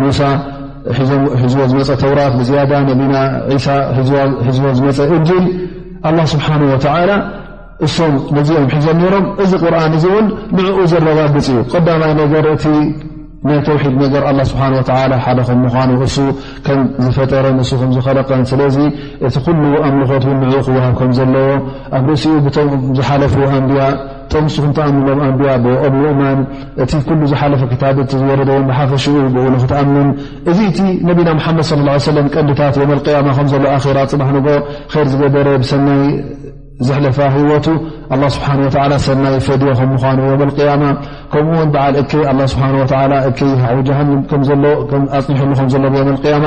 Speaker 1: ሙሳ ሒዝዎ ዝመፀ ተውራት ብዝያዳ ነቢና ዒሳ ሒዝዎ ዝመፀ እንጂል ኣላ ስብሓን ወተላ እሶም ነዚኦም ሒዞም ነይሮም እዚ ቁርን እዚ እውን ንዕኡ ዘረጋግፅ እዩ ቀዳማይ ነገር እቲ ናይ ተውሒድ ነገር ኣላ ስብሓን ወተላ ሓደ ከም ምኳኑ እሱ ከም ዝፈጠረ ንሱ ከም ዝኸለቀን ስለዚ እቲ ኩሉ ኣምልኾት እውን ንዕኡ ክወሃብ ከም ዘለዎ ኣብ ርእሲኡ ብቶም ዝሓለፉ ኣንብያ እቶም ንስኹም ትኣምንሎም ኣንብያ ብኦም ምእማን፣ እቲ ኩሉ ዝሓለፈ ክታብ እቲ ዝወረደ ውን ብሓፈሽኡ ብኡ ንክትኣምን፣ እዚ እቲ ነቢና ሙሓመድ ስ ላ ሰለም ቀንዲታት የመልቅያማ ከም ዘሎ ኣራ ፅባሕ ንግሆ ር ዝገበረ ብሰናይ ዘሕለፋ ህወቱ ኣላ ስብሓን ወላ ሰናይ ፈድዮ ከም ምኳኑ የመልቅያማ ከምኡ ውን በዓል እከይ ኣላ ስብሓን ወላ እከይ ሓዊ ጃሃንም ኣፅኒሕሉ ከምዘሎ ብየመልቅያማ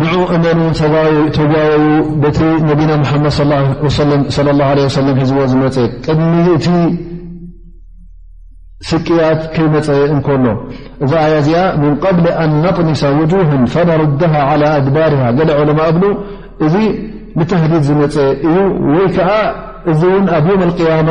Speaker 1: ንዑ እመኑ ተጓየዩ በቲ ነቢና ሙሓመድ ለ ላ ለ ሰለም ሒዝዎ ዝመፀ ቅድሚ እቲ ስቅያት ከይመፀ እንከሎ እዛ ኣያ እዚኣ ምን ቐብሊ ኣን ነጥሚሰ ውጁህን ፈነርድሃ ዓላ ኣድባርሃ ገለ ዑለማ እብሉ እዚ ንተህዲድ ዝመፀ እዩ ወይ ከዓ እዚ እውን ኣብ ዮም ኣልቅያማ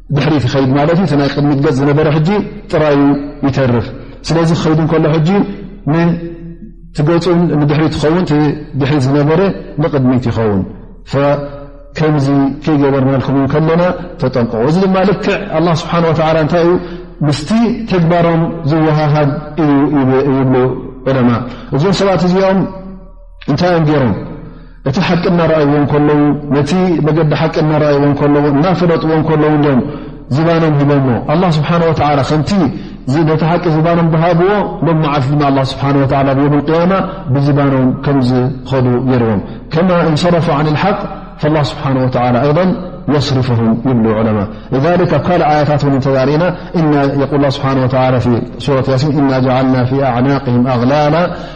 Speaker 1: ድሕሪት ይኸይድ ማለት እዩ እቲ ናይ ቅድሚት ገፅ ዝነበረ ሕጂ ጥራዩ ይተርፍ ስለዚ ክኸይዱ ከሎ ሕጂ ንትገፁን ንድሕሪት ትኸውን ድሕሪት ዝነበረ ንቕድሚት ይኸውን ከምዚ ከይገበርናልኩም ከለና ተጠንቀቑ እዚ ድማ ልክዕ ኣላ ስብሓን ወተላ እንታይ እዩ ምስቲ ተግባሮም ዝወሃሃብ እዩ ይብሉ ዑለማ እዞም ሰባት እዚኦም እንታይ እዮም ገይሮም እቲ ሓቂ እናረኣይዎ ከለዉ ነቲ መገዲ ሓቂ እናረኣይዎ ከለዉ እናፈለጥዎ ከለዉ ም ዝባኖም ሂቦሞ ኣላ ስብሓን ወላ ከምቲ ነቲ ሓቂ ዝባኖም ብሃብዎ ሎም መዓልቲ ድማ ኣ ስብሓ ወ ብዮም ቅያማ ብዝባኖም ከም ዝኸዱ ገይርዎም ከማ እንሰረፉ ዓን ልሓቅ ላ ስብሓን ወ ኣይን የስርፍም ይብሉ ዑለማ ብ ካልእ ኣያታት ን እተርእና ል ስብሓ ሱረት ያሲን እና ጀዓልና ፊ ኣዕናቅም ኣላላ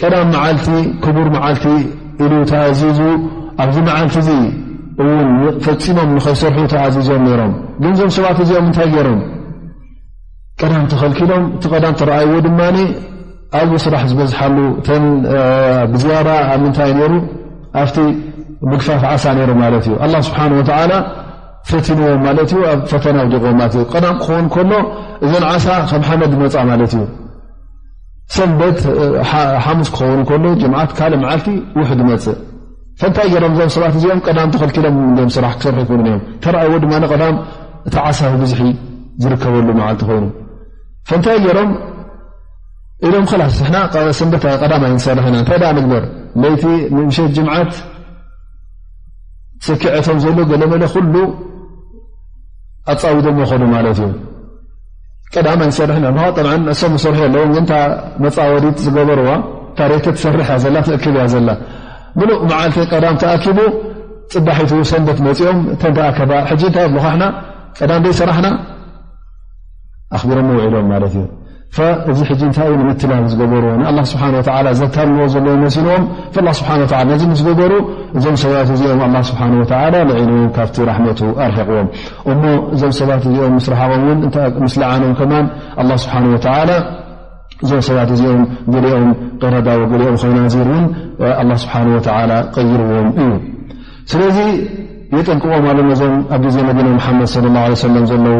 Speaker 1: ቀዳም መዓልቲ ክቡር መዓልቲ ኢሉ ተኣዚዙ ኣብዚ መዓልቲ እዚ እውን ፈፂሞም ንኸይሰርሑ ተኣዚዞም ነይሮም ግን ዞም ሰባት እዚኦም እንታይ ገይሮም ቀዳም ተኸልኪሎም እቲ ቀዳም ተረኣይዎ ድማ ኣብኡ ስራሕ ዝበዝሓሉ ተን ብዝያዳ ኣብ ምንታይ ነይሩ ኣብቲ ምግፋፍ ዓሳ ነይሩ ማለት እዩ ኣላ ስብሓን ወተዓላ ፈቲንዎም ማለት እዩ ኣብ ፈተና ውዲቕዎም ማለት እዩ ቀዳም ክኸውን ከሎ እዘን ዓሳ ከም ሓመድ ዝመፃ ማለት እዩ ሰንበት ሓሙስ ክኸውን ከሎ ጅምዓት ካልእ መዓልቲ ውሕድ መፅእ ፈንታይ ገሮም እዞም ሰባት እዚኦም ቀዳም ተኸልኪሎም ም ስራሕ ክሰርሑ ይክእሉ እዮም ተረኣይዎ ድማ ቀዳም እቲ ዓሳብ ብዝሒ ዝርከበሉ መዓልቲ ኮይኑ ፈንታይ ገሮም ኢሎም ላስ ሕና ሰንበት ቀዳም ኣይንሰርሕ ኢና እንታይ ኣ ንግበር ለይቲ ምሸት ጅምዓት ሰኪዐቶም ዘሎ ገለመለ ኩሉ ኣፃውዶሞ ኸኑ ማለት እዩ ቀዳማይ ዝሰርሕ ን ጠብዓ እሶም ዝሰርሑ ኣለዎም ግን እታ መፃወዲት ዝገበርዋ ታሬተ ትሰርሕ እያ ዘላ ትእክብ እያ ዘላ ምሉእ መዓልቲ ቀዳም ተኣኪቡ ፅባሒቱ ሰንበት መፂኦም ተንተኣከባ ሕጂ እንታይ ብልካ ሕና ቀዳም ዘይ ሰራሕና ኣኽቢሮም ውዒሎም ማለት እዩ እዚ ሕጂ እንታይ እዩ ንምትላል ዝገበርዎ ንኣላ ስብሓ ወላ ዘታልዎ ዘለዎ መሲልዎም ላ ስብሓ ነዚ ምስ ገበሩ እዞም ሰብት እዚኦም ኣላ ስብሓ ወላ ንዒንዎም ካብቲ ራሕመቱ ኣርሒቕዎም እሞ እዞም ሰባት እዚኦም ምስ ረሓቆም ውን ምስ ለዓኖም ከማን ኣላ ስብሓን ወተላ እዞም ሰባት እዚኦም ገሊኦም ቀረዳ ወገሊኦም ኮይናዚር እውን ኣላ ስብሓን ወተላ ቀይርዎም እዩ ስለዚ የጠንቅቆም ኣለ ነዞም ኣብ ግዜ ነቢና መሓመድ ለ ላ ለ ሰለም ዘለዉ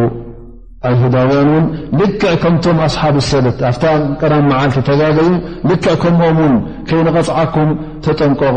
Speaker 1: ኣይሁዳውያን እውን ልክዕ ከምቶም ኣስሓብ ሰብት ኣብታ ቀዳም መዓልቲ ተጋገዩ ልክዕ ከምኦም ውን ከይንቐፅዓኩም ተጠንቀቑ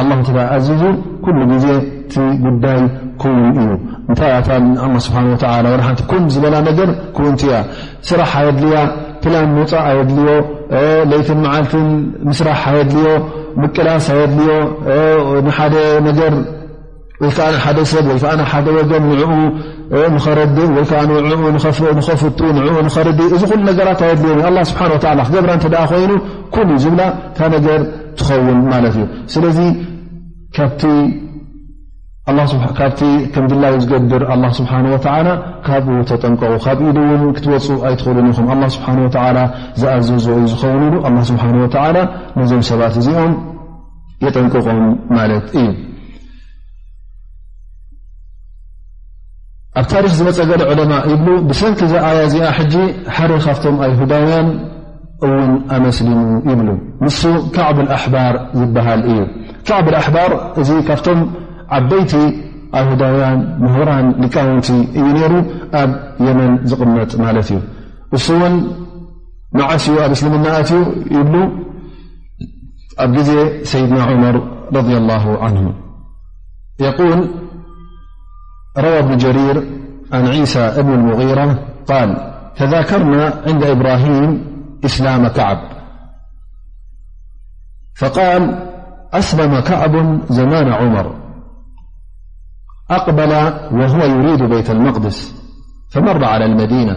Speaker 1: ኣላ እንተ ኣዚዙ ኩሉ ግዜ እቲ ጉዳይ ክውን እዩ እንታይ ኣታ ንኣላ ስብሓን ወተላ ወላ ሓንቲ ኩን ዝበላ ነገር ክውንቲ እያ ስራሕ ኣየድልያ ፕላን ምውፃእ ኣየድልዮ ለይትን መዓልትን ምስራሕ ኣየድልዮ ምቅላስ ኣየድልዮ ንሓደ ነገር ወይ ከዓ ሓደ ሰብ ወይ ከዓ ሓደ ወገን ንኡ ንኸረድእ ወይ ከዓ ንኸፍቱ ንኡ ንኸርድ እዚ ኩሉ ነገራት ኣየድልዮ ኣላ ስብሓ ወላ ክገብራ እንተ ኮይኑ ኩን እዩ ዝብላ እታ ነገር ትኸውን ማለት እዩ ስለዚ ካብቲ ከምድላዩ ዝገብር ኣላ ስብሓ ወላ ካብኡ ተጠንቀቑ ካብ ኢሉ እውን ክትወፁ ኣይትኽእሉን ኢኹም ኣላ ስብሓ ወላ ዝኣዘዞ እዩ ዝኸውን ኢሉ ኣላ ስብሓ ወላ ነዞም ሰባት እዚኦም የጠንቅቖም ማለት እዩ። ኣብ ታሪክ ዝመፀ ገለ ዕለማ ይብሉ ብሰንኪ እዛ ኣያ እዚኣ ሕጂ ሓደ ካብቶም ኣይሁዳውያን እውን ኣመስሊሙ ይብሉ ንሱ ካዕብ ኣሕባር ዝበሃል እዩ ካዕብ ኣሕባር እዚ ካብቶም ዓበይቲ ኣይሁዳውያን ምሁራን ሊቃውንቲ እዩ ነይሩ ኣብ የመን ዝቕመጥ ማለት እዩ እሱ እውን መዓስ እዩ ኣብ እስልምና ኣትዩ ይብሉ ኣብ ግዜ ሰይድና መር ረض لله ه روى ابن جرير عن عيسى بن المغيرة قال تذاكرنا عند إبراهيم إسلام كعب فقال أسلم كعب زمان عمر أقبل وهو يريد بيت المقدس فمر على المدينة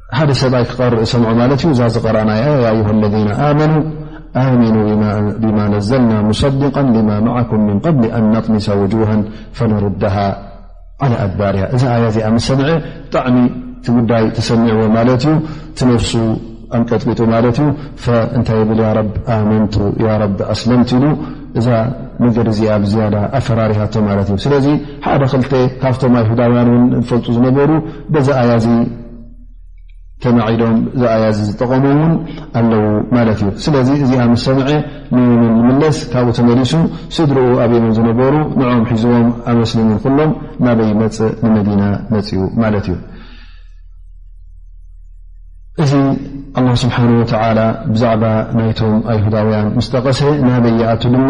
Speaker 1: ሓደ ሰብኣይ ክቐርእ ሰምዑ ማለት እዩ እዛ ዝቐረእናያ ያ ዩሃ ለذና ኣመኑ ኣሚኑ ብማ ነዘልና ሙሰድቃ ልማ ማዓኩም ምን ቐብሊ ኣን ነጥሚሰ ውጁሃ ፈነርድሃ ዓላ ኣድባርያ እዛ ኣያ እዚኣ ምስ ሰምዐ ብጣዕሚ እቲ ጉዳይ ተሰሚዕዎ ማለት እዩ ትነፍሱ ኣንቀጥቂጡ ማለት እዩ እንታይ ይብል ያ ረብ ኣመንቱ ያ ረብ ኣስለምቲ ኢሉ እዛ ነገር እዚኣ ብዝያዳ ኣፈራሪሃቶ ማለት እዩ ስለዚ ሓደ ክልተ ካብቶም ኣይሁዳውያን ን ዝፈልጡ ዝነበሩ በዛ ኣያ እዚ ተማዒዶም እዚ ኣያ እዚ ዝጠቐሙ እውን ኣለዉ ማለት እዩ ስለዚ እዚኣ ምስ ሰምዐ ንየመን ንምለስ ካብኡ ተመሊሱ ስድርኡ ኣብ የመን ዝነበሩ ንዕኦም ሒዝዎም ኣመስሊሙን ኩሎም ናበይ መፅእ ንመዲና መፅኡ ማለት እዩ እዚ ኣላ ስብሓን ወተዓላ ብዛዕባ ናይቶም ኣይሁዳውያን ምስ ጠቐሰ ናበይ ይኣቱ ድማ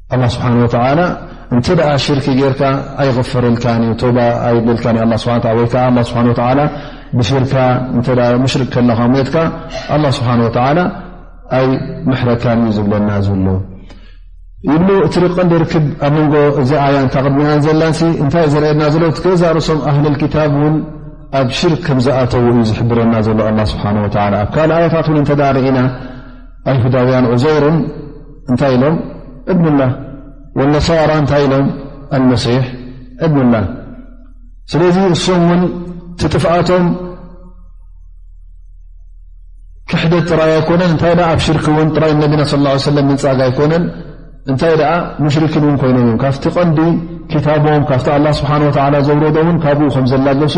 Speaker 1: ኣላ ስብሓን ወተላ እንተ ደኣ ሽርኪ ጌርካ ኣይቕፍርልካን እዩ ቶባ ኣይብልልካን ዩ ስብሓ ወይ ከዓ ኣ ስብሓ ወላ ብሽርካ እተ ሙሽርክ ከለኻ ሞትካ ኣላ ስብሓን ወተላ ኣይ ምሕረካን እዩ ዝብለና ዘሎ ይብሉ እቲ ርቀንዲ ርክብ ኣብ መንጎ እዚ ኣያ እንታ ቅድሚኣን ዘላን እንታይ ዘርእየና ዘሎ ገዛ ርእሶም ኣህልል ክታብ እውን ኣብ ሽርክ ከም ዝኣተው እዩ ዝሕብረና ዘሎ ኣላ ስብሓን ወላ ኣብ ካልእ ኣያታት እውን እተ ርኢና ኣይሁዳውያን ዑዘይር እንታይ ኢሎም እብኑላ ወነሳራ እንታይ ኢሎም ኣልመሲሕ እብኑላ ስለዚ እሶም እውን ትጥፍኣቶም ክሕደት ጥራይ ኣይኮነን እንታይ ኣ ኣብ ሽርክ እውን ጥራይ ነቢና ስ ላ ሰለም ምንፃግ ኣይኮነን እንታይ ደኣ ሙሽርኪን እውን ኮይኖም እዮም ካብቲ ቐንዲ ክታቦም ካብቲ ኣላ ስብሓን ወላ ዘውረዶ እውን ካብኡ ከም ዘላገሱ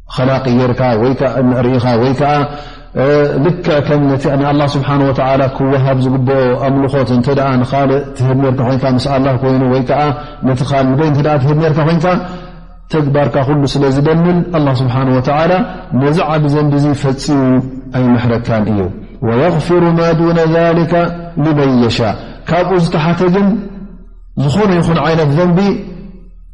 Speaker 1: ኸላቂ ጌርካ ወይ ርእኻ ወይ ከዓ ልክ ከም ነቲ ንኣላ ስብሓን ወተላ ክወሃብ ዝግበኦ ኣምልኾት እንተ ንካልእ ትህብ ርካ ኮይንካ ምስ ኣላ ኮይኑ ወይ ከዓ ነቲ ካል ንበይ እተ ትህብ ርካ ኮይንካ ተግባርካ ኩሉ ስለ ዝደምል ኣላ ስብሓን ወተላ ነዚ ዓብ ዘንቢ እዙ ፈፂሙ ኣይምሕረካን እዩ ወየغፍሩ ማ ዱነ ሊከ ልመን የሻእ ካብኡ ዝተሓተ ግን ዝኾነ ይኹን ዓይነት ዘንቢ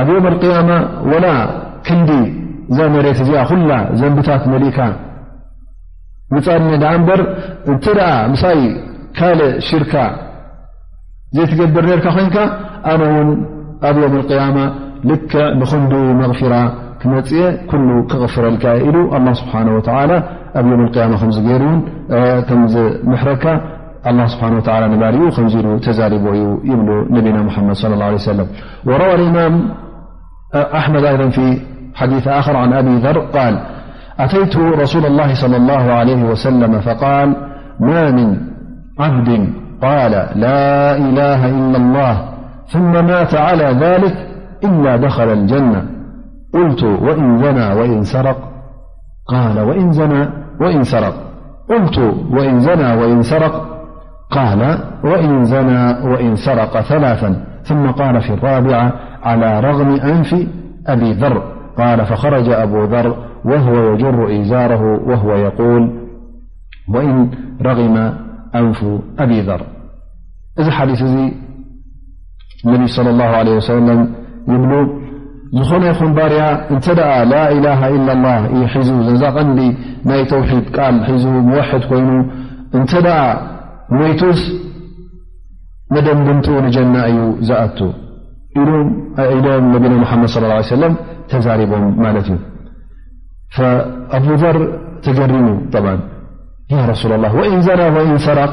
Speaker 1: ኣብ ዮም ኣልቅያማ ወላ ክንዲ እዛ መሬት እዚኣ ኩላ ዘንብታት መሊእካ ምፃኒ ድኣ እምበር እንተ ደኣ ምሳይ ካልእ ሽርካ ዘይትገብር ነርካ ኮይንካ ኣነ እውን ኣብ ዮም ኣልቅያማ ልክ ንክንዱ መቕፊራ ክመፅኤ ኩሉ ክቕፍረልካ ኢሉ ኣላ ስብሓን ወተላ ኣብ ዮም ኣልቅያማ ከምዚ ገይሩ እውን ከምዝምሕረካ ኣላ ስብሓን ወላ ንባሪኡ ከምዚ ኢሉ ተዛሪቦ እዩ ይብሉ ነቢና ሙሓመድ ለ ላ ሰለም الإمام أحمد أيض فيحديث خر عن أبي ذر قال أتيت رسول الله صلى الله عليه وسلم فقال ما من عبد قال لا إله إلا الله ثم مات على ذلك إلا دخل الجنة قلت وإن زنى وإن سرق قال وإن زنى وإن سرق ثلاثا ثم قال في الرابعة على رغم أنف أبي ذر قال فخرج أبو ذر وهو يجر إيزاره وهو يقول وإن رغم أنف أبي ذر إذا حديث ነቢ صለ ላه ለ ወሰለም ይብሉ ዝኾነ ይኹን ባርያ እንተ ደኣ ላኢላሃ ኢላ ላ እዩ ሒዙ ዘዛ ቐንዲ ናይ ተውሒድ ቃል ሒዙ መወሕድ ኮይኑ እንተ ደኣ ሞይቱስ መደምድምትኡ ንጀና እዩ ዝኣቱ ኢሉ ኢሎም ነቢና ሙሓመድ ስለ ላ ሰለም ተዛሪቦም ማለት እዩ ኣቡዘር ተገሪሙ ያ ረሱላ ላ ወኢን ዘና ወኢን ሰራቅ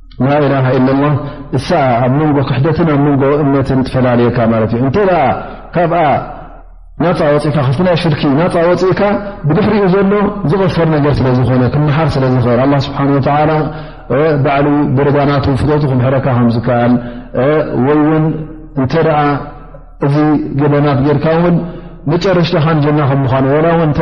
Speaker 1: ላኢላሃ ኢላላ እሳ ኣብ መንጎ ክሕደትን ኣብ መንጎ እምነትን ትፈላልየካ ማለት እዩ እንተ ካብኣ ናፃ ወፅእካ ክፍቲ ናይ ሽርኪ ናፃ ወፅእካ ብድሕሪኡ ዘሎ ዝቕፈር ነገር ስለ ዝኾነ ክምሓር ስለ ዝኽእል ኣላ ስብሓን ወተዓላ ባዕሉ ብርዳናቱ ፍተቱ ክምሕረካ ከም ዝከኣል ወይ እውን እንተ ደኣ እዚ ገበናት ጌርካ እውን መጨረሽታኻን ጀና ከም ምዃኑ ወላ እውን እንተ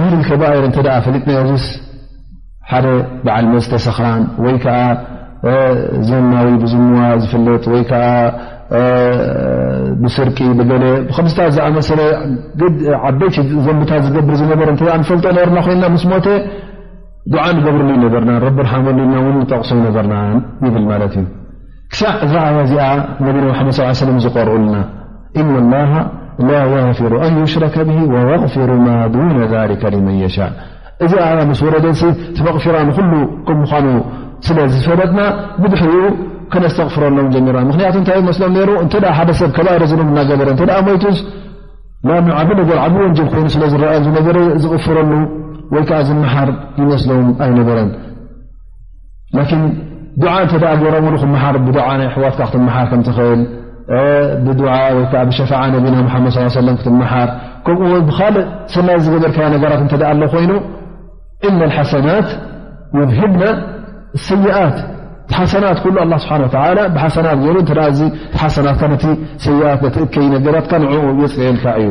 Speaker 1: ኣህሊ ከባይር እተ ፈሊጥናዮ ዚስ ሓደ በዓል መስተ ሰክራን ወይ ከዓ ዘናዊ ብዝሙዋ ዝፍለጥ ወይ ከዓ ብስርቂ ብገለ ብከምስታት ዝኣመሰለ ዓበይቲ ዘንብታት ዝገብር ዝነበረ እተ ንፈልጦ ነርና ኮይና ምስ ሞተ ዱዓ ንገብርሉ ይነበርና ረቢ ሓመሉ ኢልና ውን ንጠቕሶ ይነበርና ይብል ማለት እዩ ክሳዕ እዛ ኣያ እዚኣ ነቢና መሓመድ ስ ሰለም ዝቐርኡልና እነ ላሃ ላ የፊሩ ኣን ዩሽረከ ብሂ ወየቕፊሩ ማ ዱነ ሊከ ሊመን የሻእ እዚ ኣያ ምስ ወረደሲ እቲ መቕፊራ ንኩሉ ከም ምዃኑ ስለ ዝፈለጥና ብድሕሪኡ ከነስተቕፍረሎም ጀሚርና ምክንያቱ እንታይ መስሎም ነይሩ እንተ ሓደ ሰብ ከባይረ ዝም እናገበረ እተ ሞይቱስ ንኣም ዓብ ነገር ዓብ ወንጀል ኮይኑ ስለ ዝረኣዮም ዝነበረ ዝቕፍረሉ ወይ ከዓ ዝመሓር ይመስሎም ኣይነበረን ላኪን ዱዓ እንተ ገይሮምሉ ክመሓር ብዱዓ ናይ ኣሕዋትካ ክትመሓር ከም ትኽእል ብዱዓ ወይከዓ ብሸፋዓ ነቢና ሓመድ ስ ሰለም ክትመሓር ከምኡ ውን ብካልእ ሰናይ ዝገበርካዮ ነገራት እንተ ኣሎ ኮይኑ እነ ሓሰናት ይብህብና ሰይኣት ሓሰናት ኩሉ ኣላ ስብሓን ወተላ ብሓሰናት ገይሩ እተ ሓሰናትካ ነቲ ሰይኣት ነቲ እከይ ነገራትካ ንዕኡ የፅልየልካ እዩ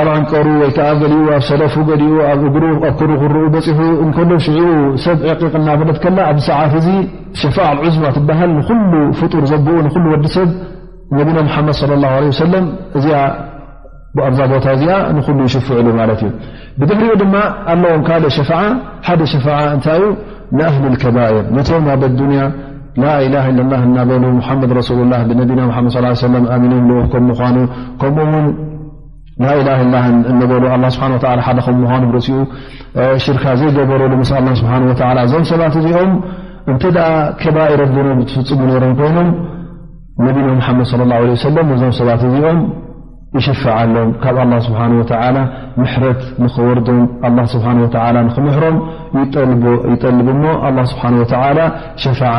Speaker 1: ኣብ ዓንቀሩ ወይ ከዓ ገሊኡ ኣብ ሰለፉ ገሊኡ ኣብ እግሩ ኣብ ክርክርኡ በፂሑ እንከሎ ሽዑኡ ሰብ ዕቂቕ እናበለት ከላ ኣብዚ ሰዓት እዚ ሸፋዓ ዑዝማ ትበሃል ንኩሉ ፍጡር ዘብኡ ንኩሉ ወዲ ሰብ ነቢና ሓመድ ለ ላ ለ ሰለም እዚኣ ኣብዛ ቦታ እዚኣ ንኩሉ ይሽፍዕሉ ማለት እዩ ብድሕሪኡ ድማ ኣለዎም ካልእ ሸፋዓ ሓደ ሸፋዓ እንታይ እዩ ንኣህሊ ልከባይር ነቶም ኣብ ኣዱንያ ላኢላ ለላ እናበሉ ሓመድ ረሱሉላ ብነቢና ሓመድ ሰለም ኣሚኖም ልኡክ ከም ምኳኑ ከምኡ ውን ላኢላ ላ እንበሉ ኣ ስብሓ ሓደ ከም ምኑ ርእሲኡ ሽርካ ዘይገበረሉ ምስ ኣላ ስብሓ ወ እዞም ሰባት እዚኦም እንተ ከባኢረ ኖም ዝፍፅሙ ነሮም ኮይኖም ነቢና ሓመድ ለ ላ ለ ሰለም እዞም ሰባት እዚኦም ይሽፍዓሎም ካብ ኣላ ስብሓ ወ ምሕረት ንክወርዶም ኣ ስብሓ ወ ንክምሕሮም ይጠልብ እሞ ስብሓ ወ ሸፋዓ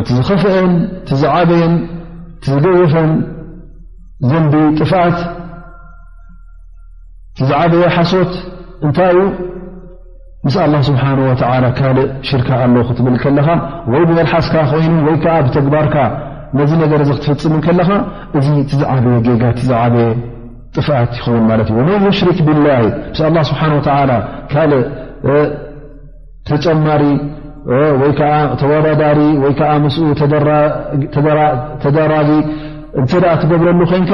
Speaker 1: እቲ ዝኸፍአን እቲ ዝዓበየን እቲ ዝገወፈን ዘንቢ ጥፍኣት እቲ ዝዓበየ ሓሶት እንታይ እዩ ምስ ኣላ ስብሓን ወተላ ካልእ ሽርካ ኣሎ ክትብል ከለኻ ወይ ብመልሓስካ ኮይኑ ወይ ከዓ ብተግባርካ ነዚ ነገር እዚ ክትፍፅም ከለኻ እዚ እቲ ዝዓበየ ጌጋ እቲ ዝዓበየ ጥፍኣት ይኸውን ማለት እዩ ወመን ዩሽሪክ ብላ ምስ ኣላ ስብሓን ወተላ ካልእ ተጨማሪ ወይ ከዓ ተወዳዳሪ ወይ ከዓ ምስ ተደራቢ እንተ ትገብረሉ ኮንካ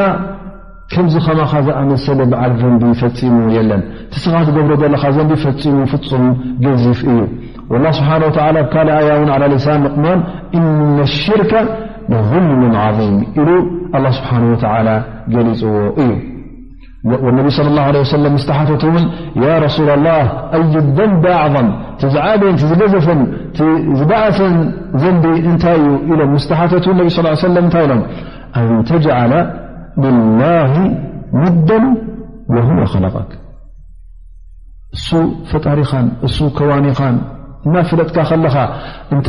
Speaker 1: ከምዚ ከማኻ ዝኣመሰለ በዓል ዘንቢ ፈፂሙ የለን ትስኻ ትገብረ ዘለካ ዘንቢ ፈፂሙ ፍፁም ገዚፍ እዩ ላ ስብሓን ወላ ብ ካልእ ኣያ እውን ዓላ ሊሳን ንቕማን እነ ሽርከ ንظልምን ዓظም ኢሉ ኣላ ስብሓን ወተላ ገሊፅዎ እዩ والنبي صلى الله عليه وسلم مستحتن يا رسول الله أي الذنب أعظم تزعابن تززف بعث ذن نتستح انبي صلى اليه سلملم أن تجعل لله مدا وهو خلقك እሱ ፈጣሪኻን እሱ ከዋኒኻን እናፍለጥካ ከለኻ እንተ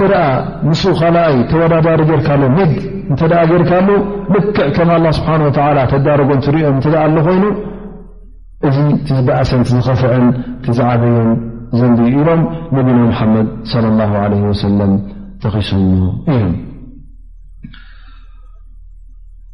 Speaker 1: ምስ ካልኣይ ተወዳዳሪ ጌርካ ሎ ኒግ እንተ ጌርካ ሎ ልክዕ ከም ኣላ ስብሓን ወላ ተዳረጎ እንትሪኦ እተ ኣሎ ኮይኑ እዚ ትዝበኣሰን ዝኸፍዐን ትዝዓበየን ዘንብ ኢሎም ነቢና ሙሓመድ ለ ላ ለ ወሰለም ተኺሶሞ ኢሎም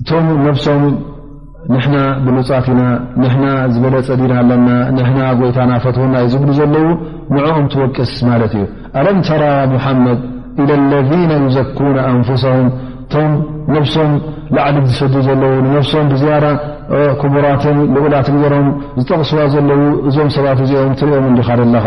Speaker 1: እቶም ነብሶም ንሕና ብሉፃት ኢና ንሕና ዝበለፀ ዲና ኣለና ንሕና ጎይታና ፈትወና እዩ ዝብሉ ዘለዉ ንዕኦም ትወቅስ ማለት እዩ ኣለም ተራ ሙሓመድ ኢለ ለذነ ዩዘኩነ ኣንፍሰም እቶም ነብሶም ላዕሊ ዝሰዱ ዘለዉ ንነብሶም ብዝያዳ ክቡራትን ልኡላትን ገሮም ዝጠቕስዋ ዘለዉ እዞም ሰባት እዚኦም ትሪኦም እንዲኻ ደለኻ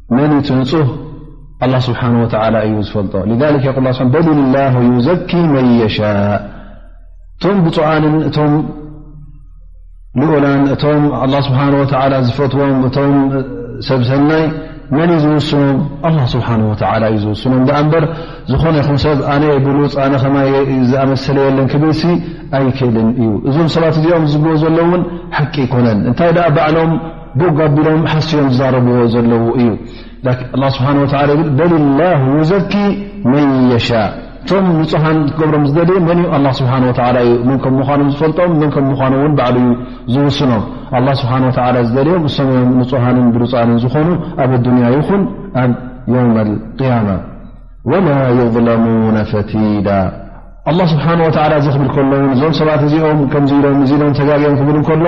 Speaker 1: መን እዩ ትንፁህ ኣላ ስብሓን ወተላ እዩ ዝፈልጦ በል ላ ዩዘኪ መን የሻእ እቶም ብፁዓንን እቶም ልኡላን እቶም ኣላ ስብሓን ወተላ ዝፈትዎም እቶም ሰብ ሰናይ መን እዩ ዝውስኖም ኣላ ስብሓን ወተላ እዩ ዝውስኖም ዳኣ እምበር ዝኾነ ይኹም ሰብ ኣነ ብሉፅ ኣነ ከማ ዝኣመሰለ የለን ክብልሲ ኣይክእልን እዩ እዞም ሰባት እዚኦም ዝብልዎ ዘለዉውን ሓቂ ኣይኮነን እንታይ ኣ ባዕሎም ቦግ ኣቢሎም ሓስዮም ዝዛረብዎ ዘለዉ እዩ ላ ስብሓን ወላ ይብል በል ላ ዩዘኪ መን የሻእ እቶም ንፁሃን ክትገብሮም ዝደልየ መን እዩ ኣላ ስብሓን ወላ እዩ መን ከም ምዃኖም ዝፈልጦም መን ከም ምዃኑ እውን ባዕሉ እዩ ዝውስኖም ኣላ ስብሓን ወላ ዝደልዮም እሶም እዮም ንፁሃንን ብሉፃንን ዝኾኑ ኣብ ኣዱንያ ይኹን ኣብ ዮም ኣልቅያማ ወላ ዩظለሙነ ፈቲዳ ኣላ ስብሓን ወላ እዚ ክብል ከሎውን እዞም ሰባት እዚኦም ከምዚ ኢሎም እዚ ኢሎም ተጋግኦም ክብል ከሎ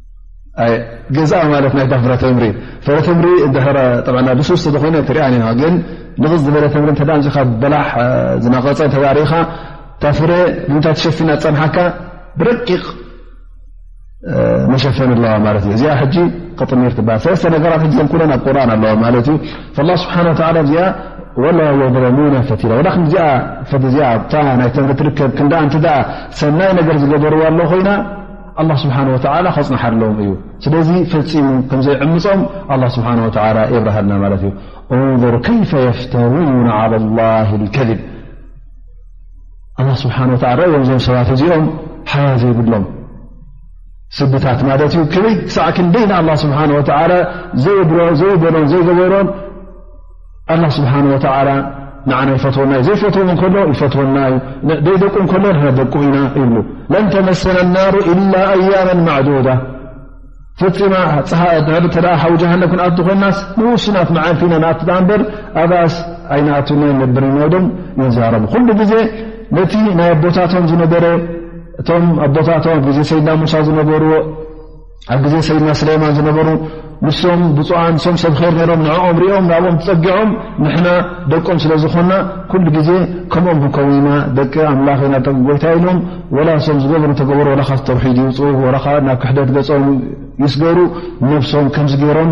Speaker 1: ገዛ ማለት ናይ ፍረ ተምሪ ፍረ ተምሪ ብስስቲ ዝኾነ ትሪያ ግን ንቕፅ ዝበለ ተምሪ እዚካ በላሕ ዝነቐፀ ተሪኢኻ ታፍረ ምንታይ ትሸፊና ዝፀንሓካ ብረቂቕ መሸፈኒ ኣለዋ ማለት እዩ እዚኣ ሕጂ ቅጥሚር ትበሃል ሰለስተ ነገራት ሕ ዘንኩለን ኣብ ቁርን ኣለዋ ማለት እዩ ላ ስብሓን ላ እዚኣ ወላ የድረሙና ፈቲላ ወላ ክዚ ፈ እዚኣ ታ ናይ ተምሪ ትርከብ ክንዳኣ እንተ ሰናይ ነገር ዝገበርዋ ኣሎ ኮይና ኣላ ስብሓን ወተዓላ ከፅንሓለዎም እዩ ስለዚ ፈፂሙ ከምዘይዕምፆም ኣላ ስብሓን ወተዓላ የብርሃልና ማለት እዩ እንር ከይፈ የፍተሩን ዓላ ላ ልከሊብ ኣላ ስብሓን ወላ ርእዮም እዞም ሰባት እዚኦም ሓያ ዘይብሎም ስድታት ማለት እዩ ከበይ ክሳዕ ክንደይ ንኣላ ስብሓን ወተዓላ ዘይብሎ ዘይበሎን ዘይገበሮን ኣላ ስብሓን ወተላ ንዓና ይፈትወና ዩ ዘይፈትዎም ከሎ ይፈትወና ዩ ደይደቁ ከሎ ንና ደቁ ኢና ይብሉ ለን ተመሰለ ናሩ ኢላ ኣያመን ማዕዱዳ ፈፂማ ተ ሓዊ ጃሃነ ክንኣት ኮይናስ ንውሱናት መዓልቲ ኢና ንኣ እበር ኣባስ ዓይናኣት ናይ ነብርና ዶም ይዛረቡ ኩሉ ግዜ ነቲ ናይ ኣቦታቶም ዝነበረ እቶም ኣቦታቶም ኣብ ግዜ ሰይድና ሙሳ ዝነበርዎ ኣብ ግዜ ሰይድና ስለይማን ዝነበሩ ንሶም ብፁዓን ሶም ሰብ ር ነሮም ንኦም ሪኦም ንብኦም ትፀጊዖም ንሕና ደቆም ስለ ዝኾና ኩሉ ግዜ ከምኦም ክንከውን ኢና ደቂ ኣምላኽ ኢና ደ ጎይታ ኢሎም ወላ ሶም ዝገበሩ ተገበሩ ወላ ካ ተውሒድ ይውፅኡ ወላካ ናብ ክሕደት ገፆም ይስገሩ ነብሶም ከምዚ ገይሮም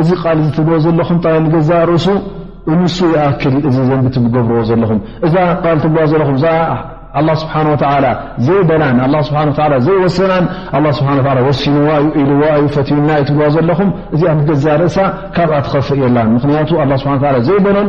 Speaker 1: እዚ ቃል እዚ ትብልዎ ዘለኹም ጥራይ ንገዛእ ርእሱ እንሱ ይኣክል እዚ ዘንቢ ትገብርዎ ዘለኹም እዛ ቃል ትብልዋ ዘለኹም እዛ ኣላ ስብሓን ወተላ ዘይበላን ኣላ ስብሓ ላ ዘይወሰናን ኣላ ስብሓ ላ ወሲንዋ ዩ ኢልዋ እዩ ፈትዩና ዩ ትብልዋ ዘለኹም እዚኣ ንገዛእ ርእሳ ካብኣ ትኸፍእ የላን ምክንያቱ ኣላ ስብሓ ላ ዘይበሎን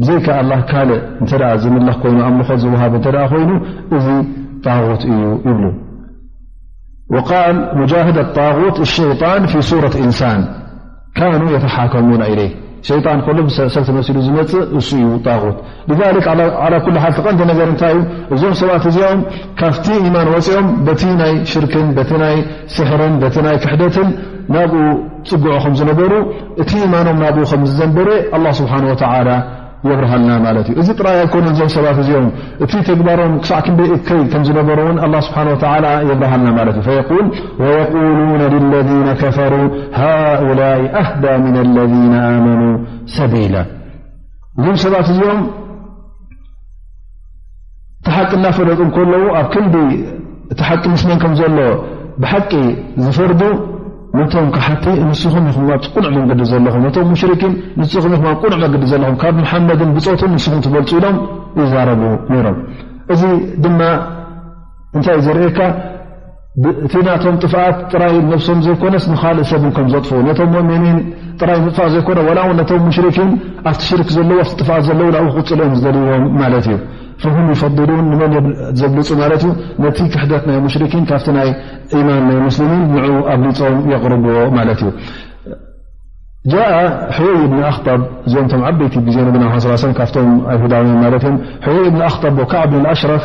Speaker 1: ብዘይካ ኣላህ ካልእ እንተ ዝምለኽ ኮይኑ ኣምልኾት ዝውሃብ እተ ኮይኑ እዚ ጣغት እዩ ይብሉ ቃል ሙጃህድ ጣغት ሸይጣን ፊ ሱረት እንሳን ካኑ የተሓከሙና ኢለይ ሸይጣን ከሉ ሰብ ተመሲሉ ዝመፅእ እሱ እዩ ጣغት ላ ኩ ሓል ተቐንዲ ነገር እንታይ እዩ እዞም ሰባት እዚኦም ካብቲ ኢማን ወፂኦም በቲ ናይ ሽርክን በቲ ናይ ስሕርን በቲ ናይ ክሕደትን ናብኡ ፅግዑ ከም ዝነበሩ እቲ ኢማኖም ናብ ከም ዝዘንበረ ኣላ ስብሓን ወተላ የብርሃልና ማለት እዩ እዚ ጥራይ ኣይኮነ ዞም ሰባት እዚኦም እቲ ተግባሮም ክሳዕ ክንደይ እከይ ከም ዝነበሩ እውን ኣላ ስብሓን ወተላ የብርሃልና ማለት እዩ ፈየል ወየቁሉነ ልለذነ ከፈሩ ሃኡላይ ኣህዳ ምና ለذነ ኣመኑ ሰቢላ እዞም ሰባት እዚኦም እቲ ሓቂ እናፈለጡ ከለዉ ኣብ ክንዲ እቲ ሓቂ ምስ መን ከም ዘሎ ብሓቂ ዝፈርዱ ነቶም ካሓቲ ንስኹም ኢኹም ኣብ ቁኑዕ መንገዲ ዘለኹም ነቶም ሙሽርኪን ንስኹም ኢኹም ኣብ ቁኑዕ መገዲ ዘለኹም ካብ መሓመድን ብፆትን ንስኹም ትበልፁ ኢሎም ይዛረቡ ነይሮም እዚ ድማ እንታይ ዘርእየካ እቲ ናቶም ጥፍኣት ጥራይ ነብሶም ዘይኮነስ ንካልእ ሰብን ከም ዘጥፍኡ ነቶም ሙእምኒን ጥራይ ምጥፋእ ዘይኮነ ዋላ ውን ነቶም ሙሽርኪን ኣብቲ ሽርክ ዘለዎ ኣ ጥፍኣት ዘለዉ ናብኡ ክቅፅሉ እዮም ዝደልዎም ማለት እዩ ፍም ይፈድሉን ንመን ዘብልፁ ማለት እዩ ነቲ ክሕደት ናይ ሙሽርኪን ካብቲ ናይ ኢማን ናይ ሙስሊሚን ንዑ ኣብሊፆም የቕርብዎ ማለት እዩ ጃ ሕወይ እብኒ ኣክጣብ እዚኦም ቶም ዓበይቲ ግዜ ንብና ስ ካብቶም ኣይሁዳውያን ማለት እዮም ሕወይ እብኒ ኣክጣብ ወካዕ ብን ኣሽረፍ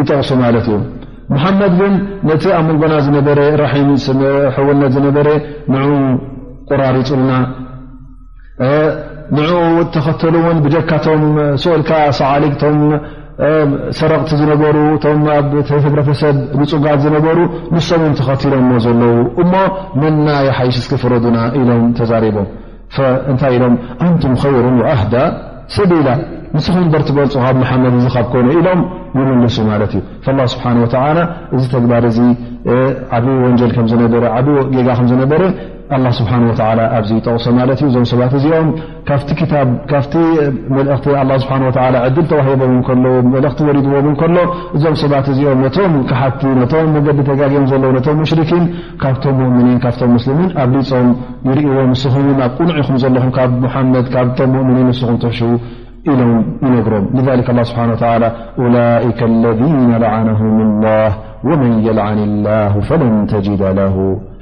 Speaker 1: ይጠቕሱ ማለት እዩ ሙሓመድ ግን ነቲ ኣብ መንጎና ዝነበረ ራሒም ሕውነት ዝነበረ ንኡ ቆራሪፁልና ንኡ ተኸተሉ እውን ብጀካቶም ስኦልካ ሰዓሊግቶም ሰረቕቲ ዝነበሩ እቶም ኣብ ህብረተሰብ ንፁጋት ዝነበሩ ንሶም እዮም ተኸቲሎሞ ዘለዉ እሞ መና ይሓይሽ እስኪ ፍረዱና ኢሎም ተዛሪቦም እንታይ ኢሎም ኣንቱም ኸይሩ ኣህዳ ሰቢላ ንስኹ በር ትበልፁ ካብ መሓመድ እዚ ካብ ኮነ ኢሎም ይምልሱ ማለት እዩ ላ ስብሓን ወተላ እዚ ተግባር እዚ ዓብ ወንጀል ከምዝነበረ ዓብ ጌጋ ከምዝነበረ ኣላ ስብሓን ወላ ኣብዚ ይጠቕሶ ማለት እዩ እዞም ሰባት እዚኦም ካብቲ መልእኽቲ ላ ስብሓ ወላ ዕድል ተዋሂቦም ከለዉ መልእኽቲ ወሪድዎም ከሎ እዞም ሰባት እዚኦም ነቶም ክሓቲ ነቶም መገዲ ተጋግም ዘለዉ ነቶም ሙሽርኪን ካብቶም ሙእምኒን ካብቶም ሙስልሚን ኣብሊጾም ይርእዎ ንስኹም ውን ኣብ ቁኑዕ ኢኹም ዘለኹም ካብ ሙሓመድ ካብቶም ሙእምኒን ንስኹም ትሕሽዉ ኢሎም ይነግሮም ذ ه ስብሓ ላይከ ለذነ ለዓነሁም ላህ ወመን የልዓኒ ላሁ ፈለን ተጅደ ለ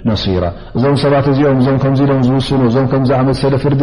Speaker 1: ነሲራ እዞም ሰባት እዚኦም እዞም ከምዚ ኢሎም ዝውስኑ እዞም ከምዝኣመሰለ ፍርዲ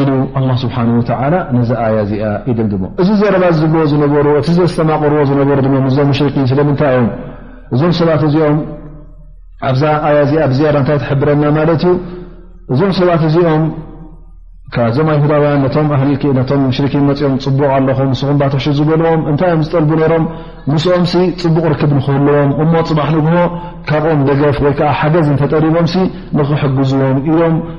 Speaker 1: ኢሉ ኣላ ስብሓን ወተዓላ ነዚ ኣያ እዚኣ ይድምድሞ እዚ ዘረባ ዝብልዎ ዝነበሩ እቲ ዘስተማቕርዎ ዝነበሩ ድማ ምዞም ሙሽርኪን ስለምንታይ እዮም እዞም ሰባት እዚኦም ኣብዛ ኣያ እዚኣ ብዝያዳ እንታይ ትሕብረና ማለት እዩ እዞም ሰባት እዚኦም ካብዞም ኣይሁዳውያን ነቶም ነቶም ሙሽርኪን መፅኦም ፅቡቕ ኣለኹም ንስኹም ባተሹ ዝበልዎም እንታይ እዮም ዝጠልቡ ነይሮም ምስኦም ሲ ፅቡቕ ርክብ ንክህልዎም እሞ ፅባሕ ንግሆ ካብኦም ደገፍ ወይ ከዓ ሓገዝ እንተጠሪቦም ሲ ንኽሕግዝዎም ኢሎም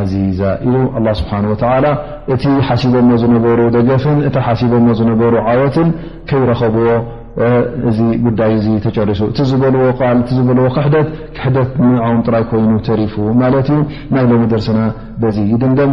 Speaker 1: ዓዚዛ ኢሉ ኣላ ስብሓን ወተዓላ እቲ ሓሲቦሞ ዝነበሩ ደገፍን እቲ ሓሲቦሞ ዝነበሩ ዓወትን ከይረኸብዎ እዚ ጉዳይ እዚ ተጨሪሱ እቲ ዝበልዎ ቃል እቲ ዝበልዎ ክሕደት ክሕደት ንንዕኦም ጥራይ ኮይኑ ተሪፉ ማለት እዩ ናይ ሎሚ ደርስና በዚ ይድምደም